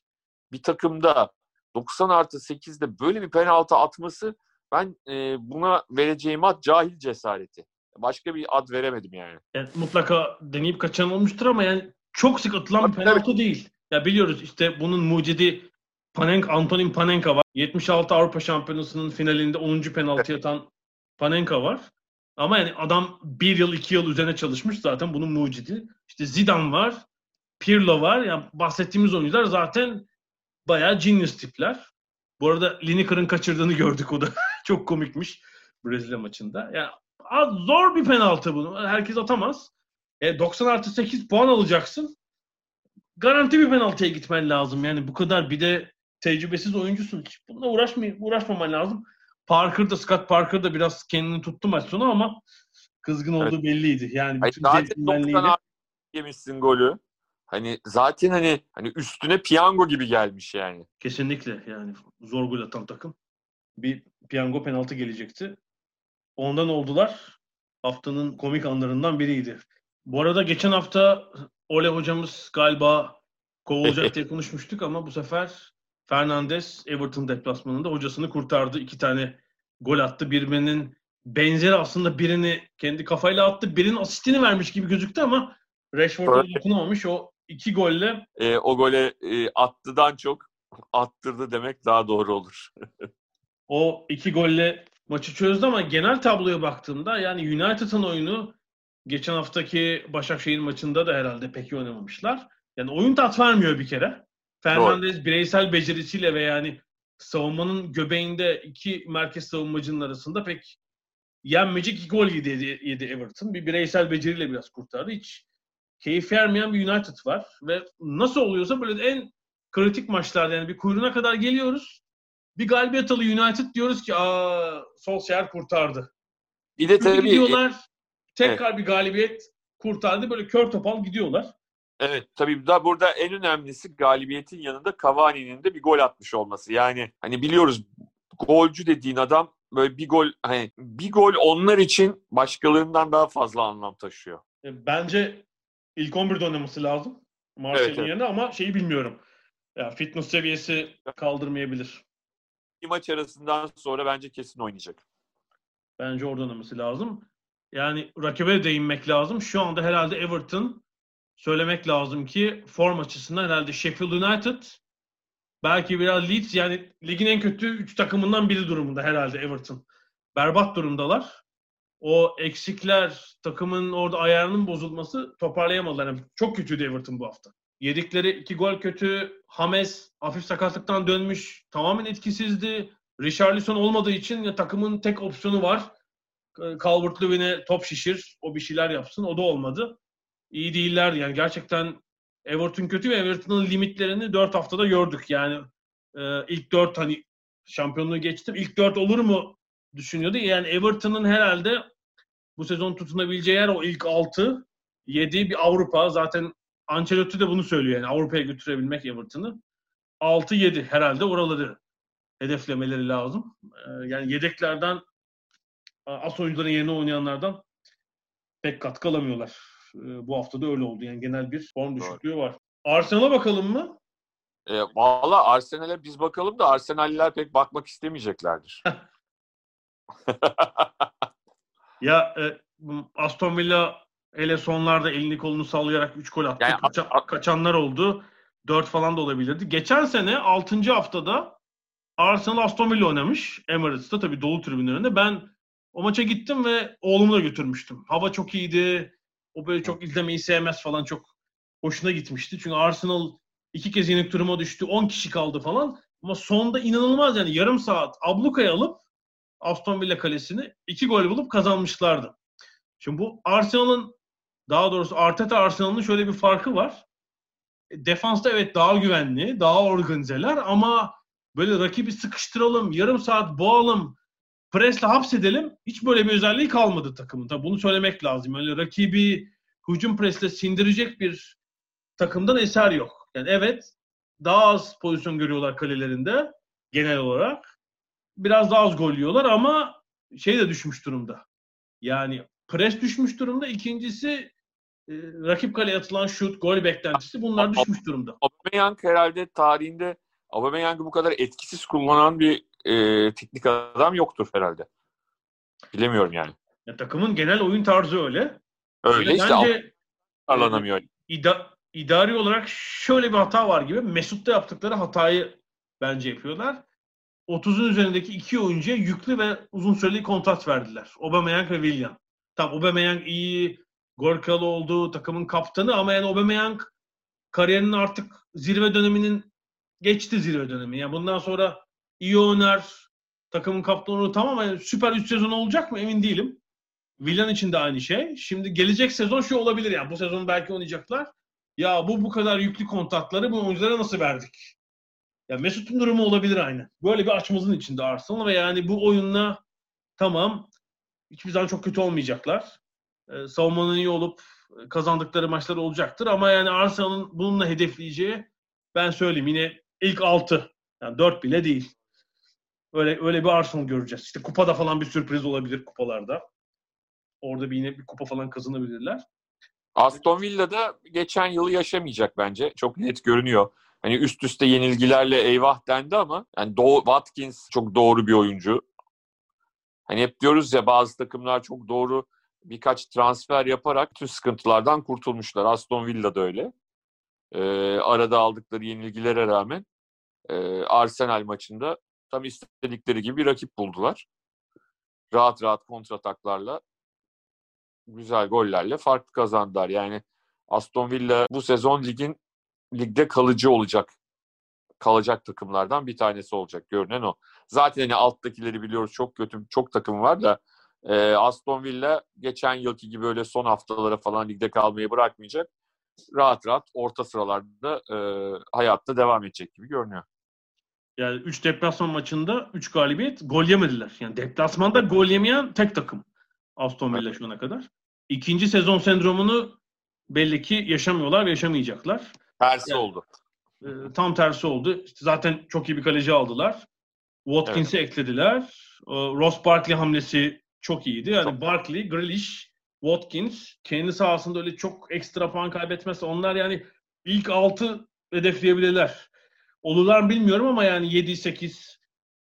bir takımda 90 artı 8'de böyle bir penaltı atması ben e, buna vereceğim ad cahil cesareti. Başka bir ad veremedim yani. yani mutlaka deneyip kaçan olmuştur ama yani çok sık atılan bir penaltı evet. değil. Ya biliyoruz işte bunun mucidi Panenka, Antonin Panenka var. 76 Avrupa Şampiyonası'nın finalinde 10. penaltı atan Panenka var. Ama yani adam bir yıl iki yıl üzerine çalışmış zaten bunun mucidi. İşte Zidane var. Pirlo var. Yani bahsettiğimiz oyuncular zaten bayağı genius tipler. Bu arada Lineker'ın kaçırdığını gördük o da. [LAUGHS] Çok komikmiş Brezilya maçında. Yani zor bir penaltı bunu. Herkes atamaz. E, 90 artı 8 puan alacaksın. Garanti bir penaltıya gitmen lazım. Yani bu kadar bir de tecrübesiz oyuncusun. Hiç bununla uğraşmay uğraşmaman lazım. Parker da Scott Parker da biraz kendini tuttu maç sonu ama kızgın olduğu Evet. belliydi. Yani Hayır, bütün zaten 90 artı yemişsin golü. Hani zaten hani hani üstüne piyango gibi gelmiş yani. Kesinlikle yani zor gol atan takım. Bir piyango penaltı gelecekti. Ondan oldular. Haftanın komik anlarından biriydi. Bu arada geçen hafta Ole hocamız galiba kovulacak diye konuşmuştuk ama bu sefer Fernandes Everton deplasmanında hocasını kurtardı. İki tane gol attı. Birbirinin benzeri aslında birini kendi kafayla attı. Birinin asistini vermiş gibi gözüktü ama Rashford'a dokunamamış. O iki golle E, o gole e, attıdan çok attırdı demek daha doğru olur. o iki golle maçı çözdü ama genel tabloya baktığımda yani United'ın oyunu geçen haftaki Başakşehir maçında da herhalde pek iyi oynamamışlar. Yani oyun tat vermiyor bir kere. Fernandez bireysel becerisiyle ve yani savunmanın göbeğinde iki merkez savunmacının arasında pek yenmeyecek iki gol yedi, yedi Everton. Bir bireysel beceriyle biraz kurtardı. Hiç keyif vermeyen bir United var ve nasıl oluyorsa böyle en kritik maçlarda yani bir kuyruğuna kadar geliyoruz. Bir galibiyet alıyor United diyoruz ki aa Solskjaer kurtardı. Bir de Çünkü tabii tekrar bir galibiyet kurtardı böyle kör topal gidiyorlar. Evet tabii da burada en önemlisi galibiyetin yanında Cavani'nin de bir gol atmış olması. Yani hani biliyoruz golcü dediğin adam böyle bir gol hani bir gol onlar için başkalarından daha fazla anlam taşıyor. E, Bence ilk 11'de oynaması lazım. Martial'in Evet, evet. yerine ama şeyi bilmiyorum. Ya fitness seviyesi kaldırmayabilir. Bir maç arasından sonra bence kesin oynayacak. Bence orada oynaması lazım. Yani rakibe de değinmek lazım. Şu anda herhalde Everton söylemek lazım ki form açısından herhalde Sheffield United belki biraz Leeds yani ligin en kötü 3 takımından biri durumunda herhalde Everton. Berbat durumdalar. O eksikler, takımın orada ayarının bozulması toparlayamadılar. Yani çok kötüydü Everton bu hafta. Yedikleri iki gol kötü. James hafif sakatlıktan dönmüş. Tamamen etkisizdi. Richarlison olmadığı için ya, takımın tek opsiyonu var. Calvert-Lewin'e top şişir. O bir şeyler yapsın. O da olmadı. İyi değiller. Yani gerçekten Everton kötü ve Everton'ın limitlerini 4 haftada gördük. Yani e, ilk 4 hani şampiyonluğu geçtim. İlk 4 olur mu düşünüyordu. Yani Everton'ın herhalde bu sezon tutunabileceği yer o ilk 6 7 bir Avrupa. Zaten Ancelotti de bunu söylüyor yani Avrupa'ya götürebilmek Everton'ı. 6-7 herhalde oraları hedeflemeleri lazım. Ee, yani yedeklerden as oyuncuların yerine oynayanlardan pek katkı alamıyorlar. Ee, bu hafta da öyle oldu. Yani genel bir form düşüklüğü var. Arsenal'a bakalım mı? E, Valla Arsenal'e biz bakalım da Arsenal'liler pek bakmak istemeyeceklerdir. [LAUGHS] Ya e, Aston Villa hele sonlarda elini kolunu sallayarak 3 gol attı. Yani- Kaça- kaçanlar oldu. 4 falan da olabilirdi. Geçen sene 6. haftada Arsenal Aston Villa oynamış. Emirates'ta tabii dolu tribünlerinde. Ben o maça gittim ve oğlumu da götürmüştüm. Hava çok iyiydi. O böyle çok izlemeyi sevmez falan çok hoşuna gitmişti. Çünkü Arsenal iki kez yenik duruma düştü. 10 kişi kaldı falan. Ama sonda inanılmaz yani yarım saat ablukaya alıp Aston Villa kalesini iki gol bulup kazanmışlardı. Şimdi bu Arsenal'ın daha doğrusu Arteta Arsenal'ın şöyle bir farkı var. E, Defansta evet daha güvenli, daha organizeler ama böyle rakibi sıkıştıralım, yarım saat boğalım, presle hapsedelim. Hiç böyle bir özelliği kalmadı takımın. Tabii bunu söylemek lazım. Öyle rakibi hücum presle sindirecek bir takımdan eser yok. Yani evet daha az pozisyon görüyorlar kalelerinde genel olarak. Biraz daha az gol yiyorlar ama şey de düşmüş durumda. Yani pres düşmüş durumda. İkincisi e, rakip kaleye atılan şut, gol beklentisi bunlar düşmüş durumda. Aubameyang herhalde tarihinde Aubameyang'ı bu kadar etkisiz kullanan bir e, teknik adam yoktur herhalde. Bilemiyorum yani. Ya, takımın genel oyun tarzı öyle. Öyle Ve işte bence alanamıyor. ida- idari olarak şöyle bir hata var gibi. Mesut'ta yaptıkları hatayı bence yapıyorlar. 30'un üzerindeki iki oyuncuya yüklü ve uzun süreli kontrat verdiler. Aubameyang ve Willian. Tamam Aubameyang iyi, gol kralı oldu, takımın kaptanı ama yani Aubameyang kariyerinin artık zirve döneminin geçti zirve dönemi. Yani bundan sonra iyi oynar, takımın kaptanı tamam ama süper 3 sezon olacak mı emin değilim. Villan için de aynı şey. Şimdi gelecek sezon şu olabilir yani bu sezon belki oynayacaklar. Ya bu bu kadar yüklü kontratları bu oyunculara nasıl verdik? Ya Mesut'un durumu olabilir aynı. Böyle bir açmazın içinde Arsenal ve yani bu oyunla tamam hiçbir zaman çok kötü olmayacaklar. Ee, savunmanın iyi olup kazandıkları maçlar olacaktır ama yani Arsenal'ın bununla hedefleyeceği ben söyleyeyim yine ilk 6 yani 4 bile değil. Öyle öyle bir Arsenal göreceğiz. İşte kupada falan bir sürpriz olabilir kupalarda. Orada bir yine bir kupa falan kazanabilirler. Aston Villa'da geçen yılı yaşamayacak bence. Çok net görünüyor. Hani üst üste yenilgilerle eyvah dendi ama yani Do Watkins çok doğru bir oyuncu. Hani hep diyoruz ya bazı takımlar çok doğru birkaç transfer yaparak tüm sıkıntılardan kurtulmuşlar. Aston Villa da öyle. Ee, arada aldıkları yenilgilere rağmen e, Arsenal maçında tam istedikleri gibi bir rakip buldular. Rahat rahat kontrataklarla güzel gollerle farklı kazandılar. Yani Aston Villa bu sezon ligin ligde kalıcı olacak. Kalacak takımlardan bir tanesi olacak. Görünen o. Zaten hani alttakileri biliyoruz çok kötü çok takım var da e, Aston Villa geçen yılki gibi öyle son haftalara falan ligde kalmayı bırakmayacak. Rahat rahat orta sıralarda e, hayatta devam edecek gibi görünüyor. Yani 3 deplasman maçında 3 galibiyet gol yemediler. Yani deplasmanda gol yemeyen tek takım Aston Villa şu ana kadar. İkinci sezon sendromunu belli ki yaşamıyorlar ve yaşamayacaklar. Tersi yani, oldu. E, tam tersi oldu. İşte zaten çok iyi bir kaleci aldılar. Watkins'i evet. eklediler. E, Ross Barkley hamlesi çok iyiydi. Yani çok. Barkley, Grealish, Watkins kendi sahasında öyle çok ekstra puan kaybetmezse onlar yani ilk 6 hedefleyebilirler. Olurlar bilmiyorum ama yani 7-8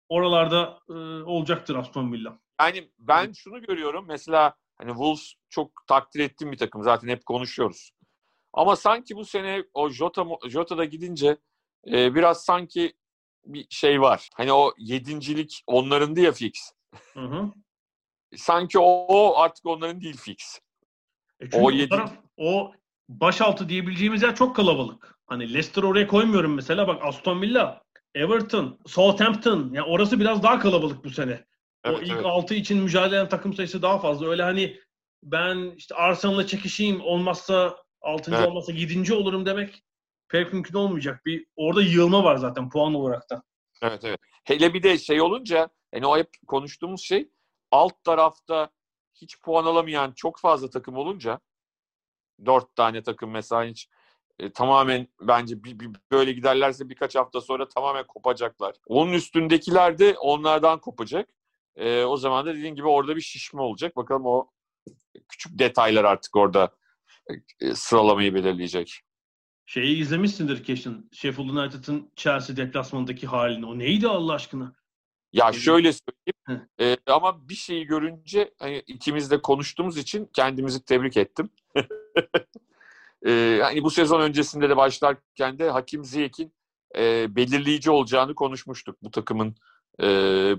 oralarda e, olacaktır Aston Villa. Yani ben şunu görüyorum mesela hani Wolves çok takdir ettiğim bir takım zaten hep konuşuyoruz. Ama sanki bu sene o Jota Jota'da gidince e, biraz sanki bir şey var. Hani o yedincilik onların diye fix. Hı hı. Sanki o artık onların değil fix. E o, yedi... taraf, o başaltı diyebileceğimiz yer çok kalabalık. Hani Leicester oraya koymuyorum mesela. Bak Aston Villa, Everton, Southampton. Yani orası biraz daha kalabalık bu sene. Evet, o ilk evet. 6 için mücadele eden takım sayısı daha fazla. Öyle hani ben işte Arsenal'la çekişeyim olmazsa 6. Evet. olmazsa 7. olurum demek pek mümkün olmayacak. Bir orada yığılma var zaten puan olarak da. Evet evet. Hele bir de şey olunca yani o hep konuştuğumuz şey alt tarafta hiç puan alamayan çok fazla takım olunca dört tane takım mesela hiç e, tamamen bence bir, bir, böyle giderlerse birkaç hafta sonra tamamen kopacaklar. Onun üstündekiler de onlardan kopacak. E, o zaman da dediğin gibi orada bir şişme olacak. Bakalım o küçük detaylar artık orada e, sıralamayı belirleyecek. Şeyi izlemişsindir kesin. Sheffield United'ın Chelsea deplasmanındaki halini. O neydi Allah aşkına? Ya şöyle söyleyeyim e, ama bir şeyi görünce hani ikimiz de konuştuğumuz için kendimizi tebrik ettim. [LAUGHS] e, hani bu sezon öncesinde de başlarken de Hakim Ziyek'in e, belirleyici olacağını konuşmuştuk bu takımın e,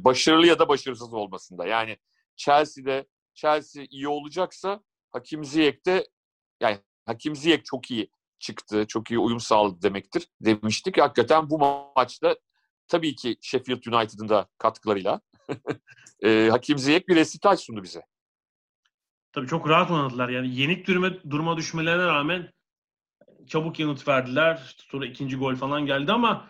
başarılı ya da başarısız olmasında. Yani Chelsea'de Chelsea iyi olacaksa Hakim Ziyek de yani Hakim Ziyek çok iyi çıktı, çok iyi uyum sağladı demektir demiştik. Hakikaten bu maçta tabii ki Sheffield United'ın da katkılarıyla [LAUGHS] e, Hakim Ziyek bir resital sundu bize. Tabii çok rahat oynadılar. Yani yenik duruma, duruma düşmelerine rağmen çabuk yanıt verdiler. Sonra ikinci gol falan geldi ama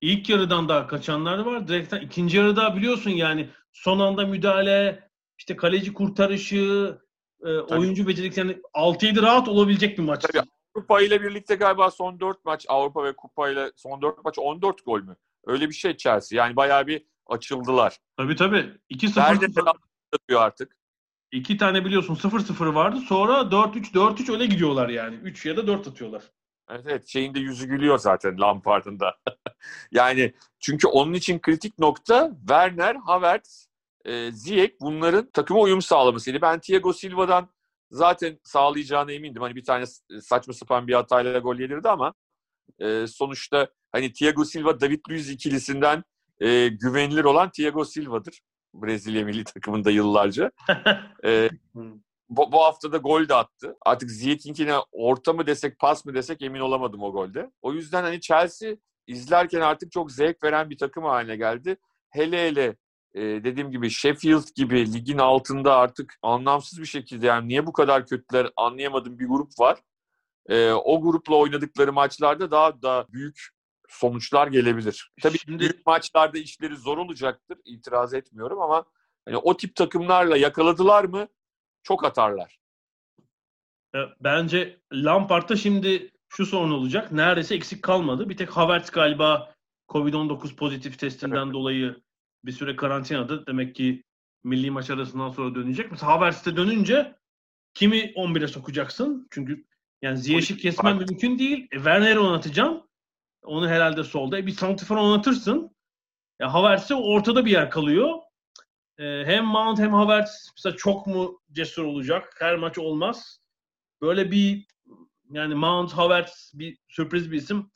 ilk yarıdan da kaçanlar var. Direkten ikinci yarıda biliyorsun yani son anda müdahale, işte kaleci kurtarışı, e, oyuncu beceriklerini 6-7 rahat olabilecek bir maç. Tabii Avrupa ile birlikte galiba son 4 maç Avrupa ve Kupa ile son 4 maç 14 gol mü? Öyle bir şey Chelsea. Yani bayağı bir açıldılar. Tabii tabii. 2-0 Nerede artık? İki tane biliyorsun 0-0 vardı. Sonra 4-3 4-3 öyle gidiyorlar yani. 3 ya da 4 atıyorlar. Evet evet. Şeyin de yüzü gülüyor zaten Lampard'ın da. [LAUGHS] yani çünkü onun için kritik nokta Werner, Havertz, e, Ziyech bunların takıma uyum sağlamasıydı. Ben Thiago Silva'dan zaten sağlayacağına emindim. Hani bir tane saçma sapan bir hatayla gol yedirdi ama e, sonuçta hani Thiago Silva, David Luiz ikilisinden e, güvenilir olan Thiago Silva'dır. Brezilya milli takımında yıllarca. [LAUGHS] e, bu, bu hafta da gol de attı. Artık Ziyech'inkine orta mı desek pas mı desek emin olamadım o golde. O yüzden hani Chelsea izlerken artık çok zevk veren bir takım haline geldi. Hele hele e, dediğim gibi Sheffield gibi ligin altında artık anlamsız bir şekilde yani niye bu kadar kötüler anlayamadığım bir grup var. E, o grupla oynadıkları maçlarda daha da büyük sonuçlar gelebilir. Tabii Şimdi- maçlarda işleri zor olacaktır. itiraz etmiyorum ama hani o tip takımlarla yakaladılar mı çok atarlar. E, Bence Lampard'da şimdi şu sorun olacak. Neredeyse eksik kalmadı. Bir tek Havertz galiba Covid-19 pozitif testinden dolayı bir süre karantinada. Demek ki milli maç arasından sonra dönecek. Mesela Havertz'te dönünce kimi 11'e sokacaksın? Çünkü yani Ziyech'i kesmen mümkün değil. E, Werner'i oynatacaksın. Onu herhalde solda. E, bir santifor oynatırsın. Ya Havertz'e ortada bir yer kalıyor. E, hem Mount hem Havertz mesela çok mu cesur olacak? Her maç olmaz böyle bir yani Mount Havertz bir sürpriz bir isim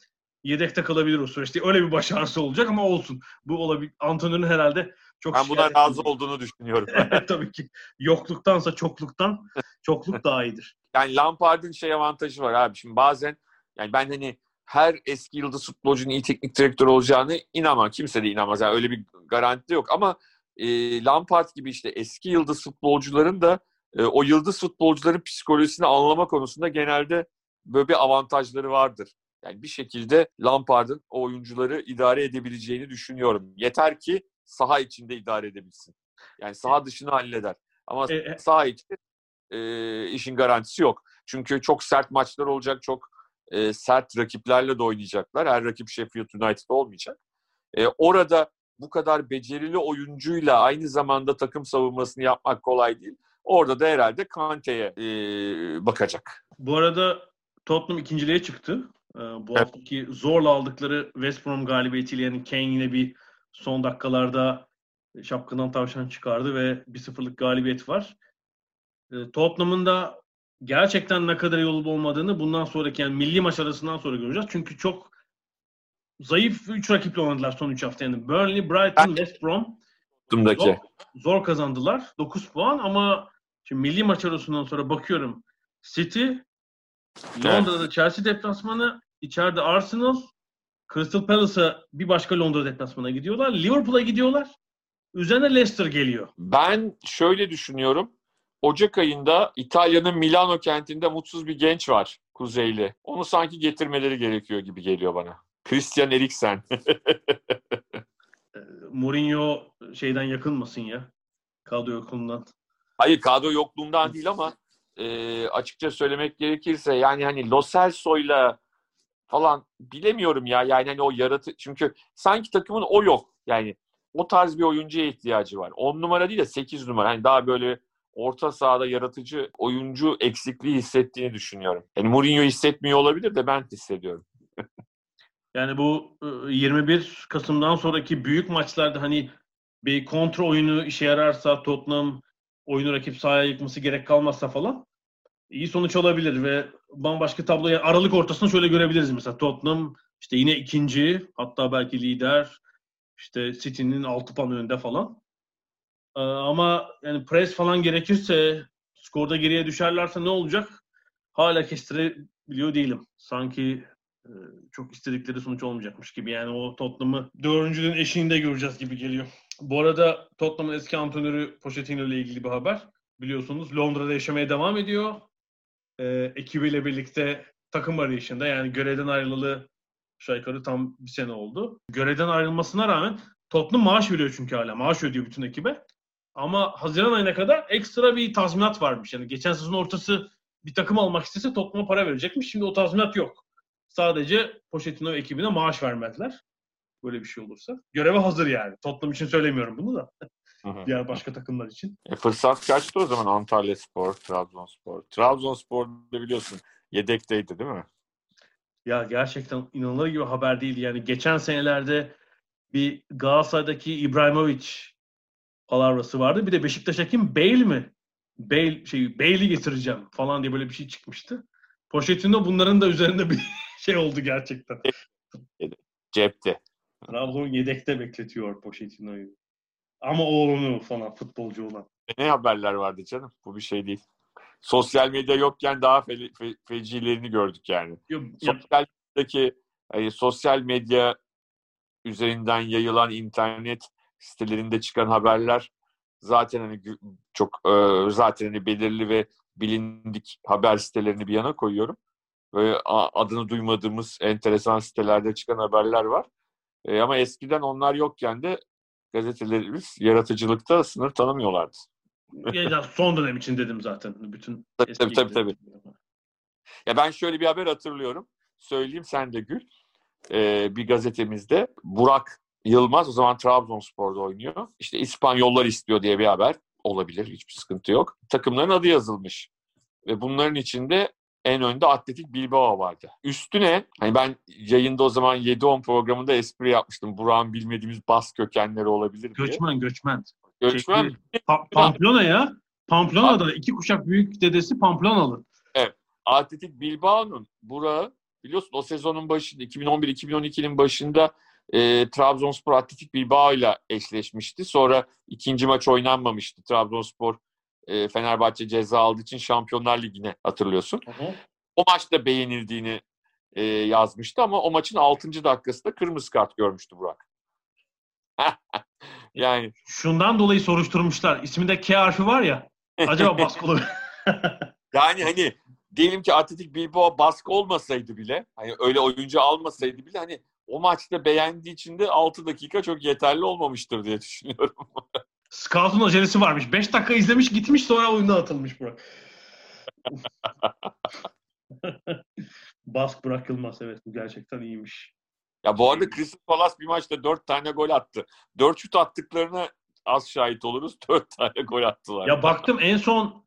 yedekte kalabilir o süreçte. Öyle bir başarısı olacak ama olsun. Bu olabilir. Antonio'nun herhalde çok Ben buna razı etmeyecek. olduğunu düşünüyorum. [LAUGHS] Tabii ki. Yokluktansa çokluktan çokluk daha iyidir. yani Lampard'ın şey avantajı var abi. Şimdi bazen yani ben hani her eski yıldız futbolcunun iyi teknik direktör olacağını inanmam. Kimse de inanmaz. Yani öyle bir garanti yok. Ama e, Lampard gibi işte eski yıldız futbolcuların da e, o yıldız futbolcuların psikolojisini anlama konusunda genelde böyle bir avantajları vardır. Yani bir şekilde Lampard'ın o oyuncuları idare edebileceğini düşünüyorum. Yeter ki saha içinde idare edebilsin. Yani saha dışını halleder. Ama E, e- saha içi e, işin garantisi yok. Çünkü çok sert maçlar olacak, çok e, sert rakiplerle de oynayacaklar. Her rakip Sheffield United olmayacak. E, orada bu kadar becerili oyuncuyla aynı zamanda takım savunmasını yapmak kolay değil. Orada da herhalde Kante'ye e, bakacak. Bu arada Tottenham ikinciliğe çıktı. Ee, bu Evet. haftaki zorla aldıkları West Brom galibiyetiyle yani Kane yine bir son dakikalarda şapkadan tavşan çıkardı ve 1-0'lık galibiyet var. Ee, Tottenham'ın da gerçekten ne kadar iyi olup olmadığını bundan sonraki yani milli maç arasından sonra göreceğiz. Çünkü çok zayıf 3 rakiple oynadılar son 3 hafta. Yani Burnley, Brighton, West Brom zor, zor kazandılar. 9 puan ama şimdi milli maç arasından sonra bakıyorum City, Londra'da Chelsea deplasmanı, içeride Arsenal, Crystal Palace'a bir başka Londra deplasmana gidiyorlar. Liverpool'a gidiyorlar. Üzerine Leicester geliyor. Ben şöyle düşünüyorum. Ocak ayında İtalya'nın Milano kentinde mutsuz bir genç var Kuzeyli. Onu sanki getirmeleri gerekiyor gibi geliyor bana. Christian Eriksen. [LAUGHS] Mourinho şeyden yakınmasın ya. Kadro yokundan. Hayır kadro yokluğundan değil ama e, açıkça söylemek gerekirse yani hani Lo Celso'yla falan bilemiyorum ya. Yani hani o yaratı çünkü sanki takımın o yok. Yani o tarz bir oyuncuya ihtiyacı var. 10 numara değil de 8 numara. Hani daha böyle orta sahada yaratıcı oyuncu eksikliği hissettiğini düşünüyorum. Yani Mourinho hissetmiyor olabilir de ben hissediyorum. Yani bu e, 21 Kasım'dan sonraki büyük maçlarda hani bir kontra oyunu işe yararsa Tottenham oyunu rakip sahaya yıkması gerek kalmazsa falan iyi sonuç olabilir ve bambaşka tablo yani Aralık ortasını şöyle görebiliriz mesela Tottenham işte yine ikinci hatta belki lider işte City'nin 6 puan önünde falan. Ee, ama yani pres falan gerekirse skorda geriye düşerlerse ne olacak? Hala kestirebiliyor değilim. Sanki e, çok istedikleri sonuç olmayacakmış gibi. Yani o Tottenham'ı dördüncünün eşiğinde göreceğiz gibi geliyor. Bu arada Tottenham'ın eski antrenörü Pochettino ile ilgili bir haber. Biliyorsunuz Londra'da yaşamaya devam ediyor. Ee, ekibiyle birlikte takım arayışında yani görevden ayrılalı aşağı yukarı tam bir sene oldu. Görevden ayrılmasına rağmen Tottenham maaş veriyor çünkü hala. Maaş ödüyor bütün ekibe. Ama Haziran ayına kadar ekstra bir tazminat varmış. Yani geçen sezon ortası bir takım almak istese Tottenham'a para verecekmiş. Şimdi o tazminat yok. Sadece Pochettino ekibine maaş vermediler. Böyle bir şey olursa. Göreve hazır yani. Tottenham için söylemiyorum bunu da. Diğer başka takımlar için. E, fırsat kaçtı o zaman Antalya Spor, Trabzonspor. Trabzonspor da biliyorsun yedekteydi değil mi? Ya gerçekten inanılır gibi haber değil. Yani geçen senelerde bir Galatasaray'daki İbrahimovic palavrası vardı. Bir de Beşiktaş'taki Bale mi? Bale şey Bale'i getireceğim falan diye böyle bir şey çıkmıştı. Pochettino bunların da üzerinde bir [LAUGHS] şey oldu gerçekten. Cepte. Trabzon yedekte bekletiyor Pochettino'yu. Ama oğlunu falan futbolcu olan. Ne haberler vardı canım? Bu bir şey değil. sosyal medya yokken daha fe, fe, fecilerini gördük yani. Yok, sosyal medyadaki hani sosyal medya üzerinden yayılan internet sitelerinde çıkan haberler zaten hani çok e, zaten hani belirli ve bilindik haber sitelerini bir yana koyuyorum. Böyle adını duymadığımız enteresan sitelerde çıkan haberler var. E, ama eskiden onlar yokken de gazetelerimiz yaratıcılıkta sınır tanımıyorlardı. ya son dönem için dedim zaten. Bütün tabii tabii, tabii tabii. Ya ben şöyle bir haber hatırlıyorum. Söyleyeyim sen de gül. Ee, bir gazetemizde Burak Yılmaz o zaman Trabzonspor'da oynuyor. İşte İspanyollar istiyor diye bir haber olabilir. Hiçbir sıkıntı yok. Takımların adı yazılmış. Ve bunların içinde en önde Atletik Bilbao vardı. Üstüne hani ben yayında o zaman 7-10 programında espri yapmıştım. Burak'ın bilmediğimiz bas kökenleri olabilir diye. Göçmen, göçmen. Göçmen. Pa- Pamplona ya. Pamplona'da iki kuşak büyük dedesi Pamplonalı. Evet. Atletik Bilbao'nun Burak'ı biliyorsun o sezonun başında 2011-2012'nin başında e, Trabzonspor Atletik Bilbao ile eşleşmişti. Sonra ikinci maç oynanmamıştı. Trabzonspor e, Fenerbahçe ceza aldığı için Şampiyonlar Ligi'ne hatırlıyorsun. Hı hı. O maçta beğenildiğini e, yazmıştı ama o maçın 6. dakikasında kırmızı kart görmüştü Burak. [LAUGHS] yani şundan dolayı soruşturmuşlar. İsminde K harfi var ya. Acaba [LAUGHS] baskılı. yani hani diyelim ki Atletik Bilbao baskı olmasaydı bile hani öyle oyuncu almasaydı bile hani o maçta beğendiği için de 6 dakika çok yeterli olmamıştır diye düşünüyorum. [LAUGHS] Scout'un acelesi varmış. 5 dakika izlemiş gitmiş sonra oyuna atılmış Burak. [LAUGHS] Bask bırakılmaz evet bu gerçekten iyiymiş. Ya bu arada Crystal Palace bir maçta 4 tane gol attı. 4 şut attıklarına az şahit oluruz. [LAUGHS] 4 tane gol attılar. Ya baktım en son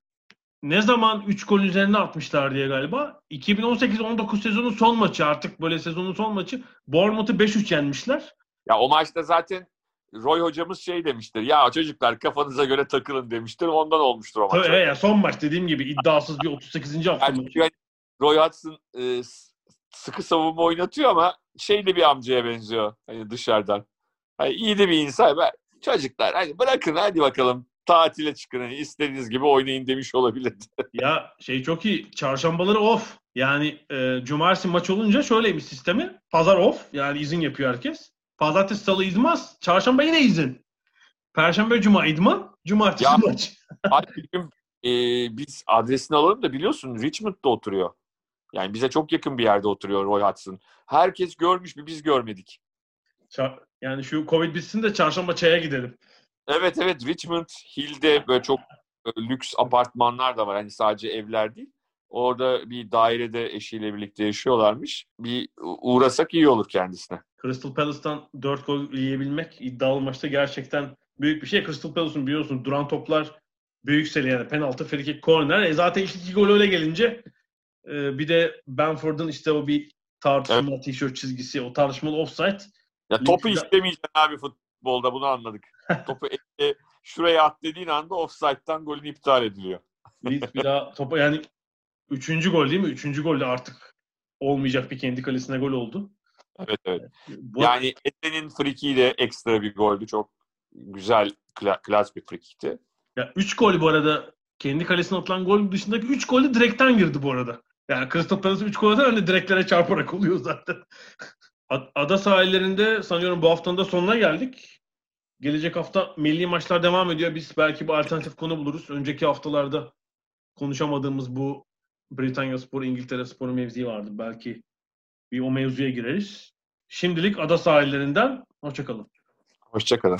ne zaman 3 gol üzerine atmışlar diye galiba. 2018-19 sezonun son maçı artık böyle sezonun son maçı. Bournemouth'u 5-3 yenmişler. Ya o maçta zaten Roy hocamız şey demiştir. Ya çocuklar kafanıza göre takılın demiştir. Ondan olmuştur o maç. Tabii ya son maç dediğim gibi iddiasız bir 38. hafta yani, maçı. Yani Roy Hudson e, sıkı savunma oynatıyor ama şey de bir amcaya benziyor. Hani dışarıdan. Hani iyi de bir insan. Ben, çocuklar hani bırakın hadi bakalım tatile çıkın. Hani istediğiniz gibi oynayın demiş olabilirdi. [LAUGHS] ya şey çok iyi. Çarşambaları off. Yani e, cumartesi maç olunca şöyleymiş sistemi. Pazar off. Yani izin yapıyor herkes. Pazartesi, salı idman. Çarşamba yine izin. Perşembe, cuma idman. Cumartesi ya, maç. [LAUGHS] bugün e, biz adresini alalım da biliyorsun Richmond'da oturuyor. Yani bize çok yakın bir yerde oturuyor Roy Hudson. Herkes görmüş mü biz görmedik. Yani şu Covid bitsin de çarşamba çaya gidelim. Evet evet Richmond Hill'de böyle çok lüks apartmanlar da var. Hani sadece evler değil. Orada bir dairede eşiyle birlikte yaşıyorlarmış. Bir uğrasak iyi olur kendisine. Crystal Palace'tan 4 gol yiyebilmek iddialı maçta gerçekten büyük bir şey. Crystal Palace'ın biliyorsun duran toplar büyük seri yani penaltı, frikik, korner. E zaten işte iki gol öyle gelince e, bir de Benford'un işte o bir tartışma evet. tişört çizgisi, o tartışmalı offside. Ya topu Lig'de... istemeyeceksin abi futbolda bunu anladık. Topu e, şuraya at dediğin anda offside'dan golün iptal ediliyor. Leeds bir daha topa yani üçüncü gol değil mi? Üçüncü golde artık olmayacak bir kendi kalesine gol oldu. Evet evet. Bu... Yani Ete'nin frikiği de ekstra bir goldü. Çok güzel, kla- klas bir frikikti. Ya 3 gol bu arada kendi kalesine atılan gol dışındaki 3 gol de direkten girdi bu arada. Yani Crystal Palace 3 gol öyle direklere çarparak oluyor zaten. [LAUGHS] Ada sahillerinde sanıyorum bu haftanın da sonuna geldik. Gelecek hafta milli maçlar devam ediyor. Biz belki bir alternatif konu buluruz. Önceki haftalarda konuşamadığımız bu Britanya Spor, İngiltere Sporu mevzi vardı. Belki bir o mevzuya gireriz. Şimdilik ada sahillerinden hoşçakalın. Hoşçakalın.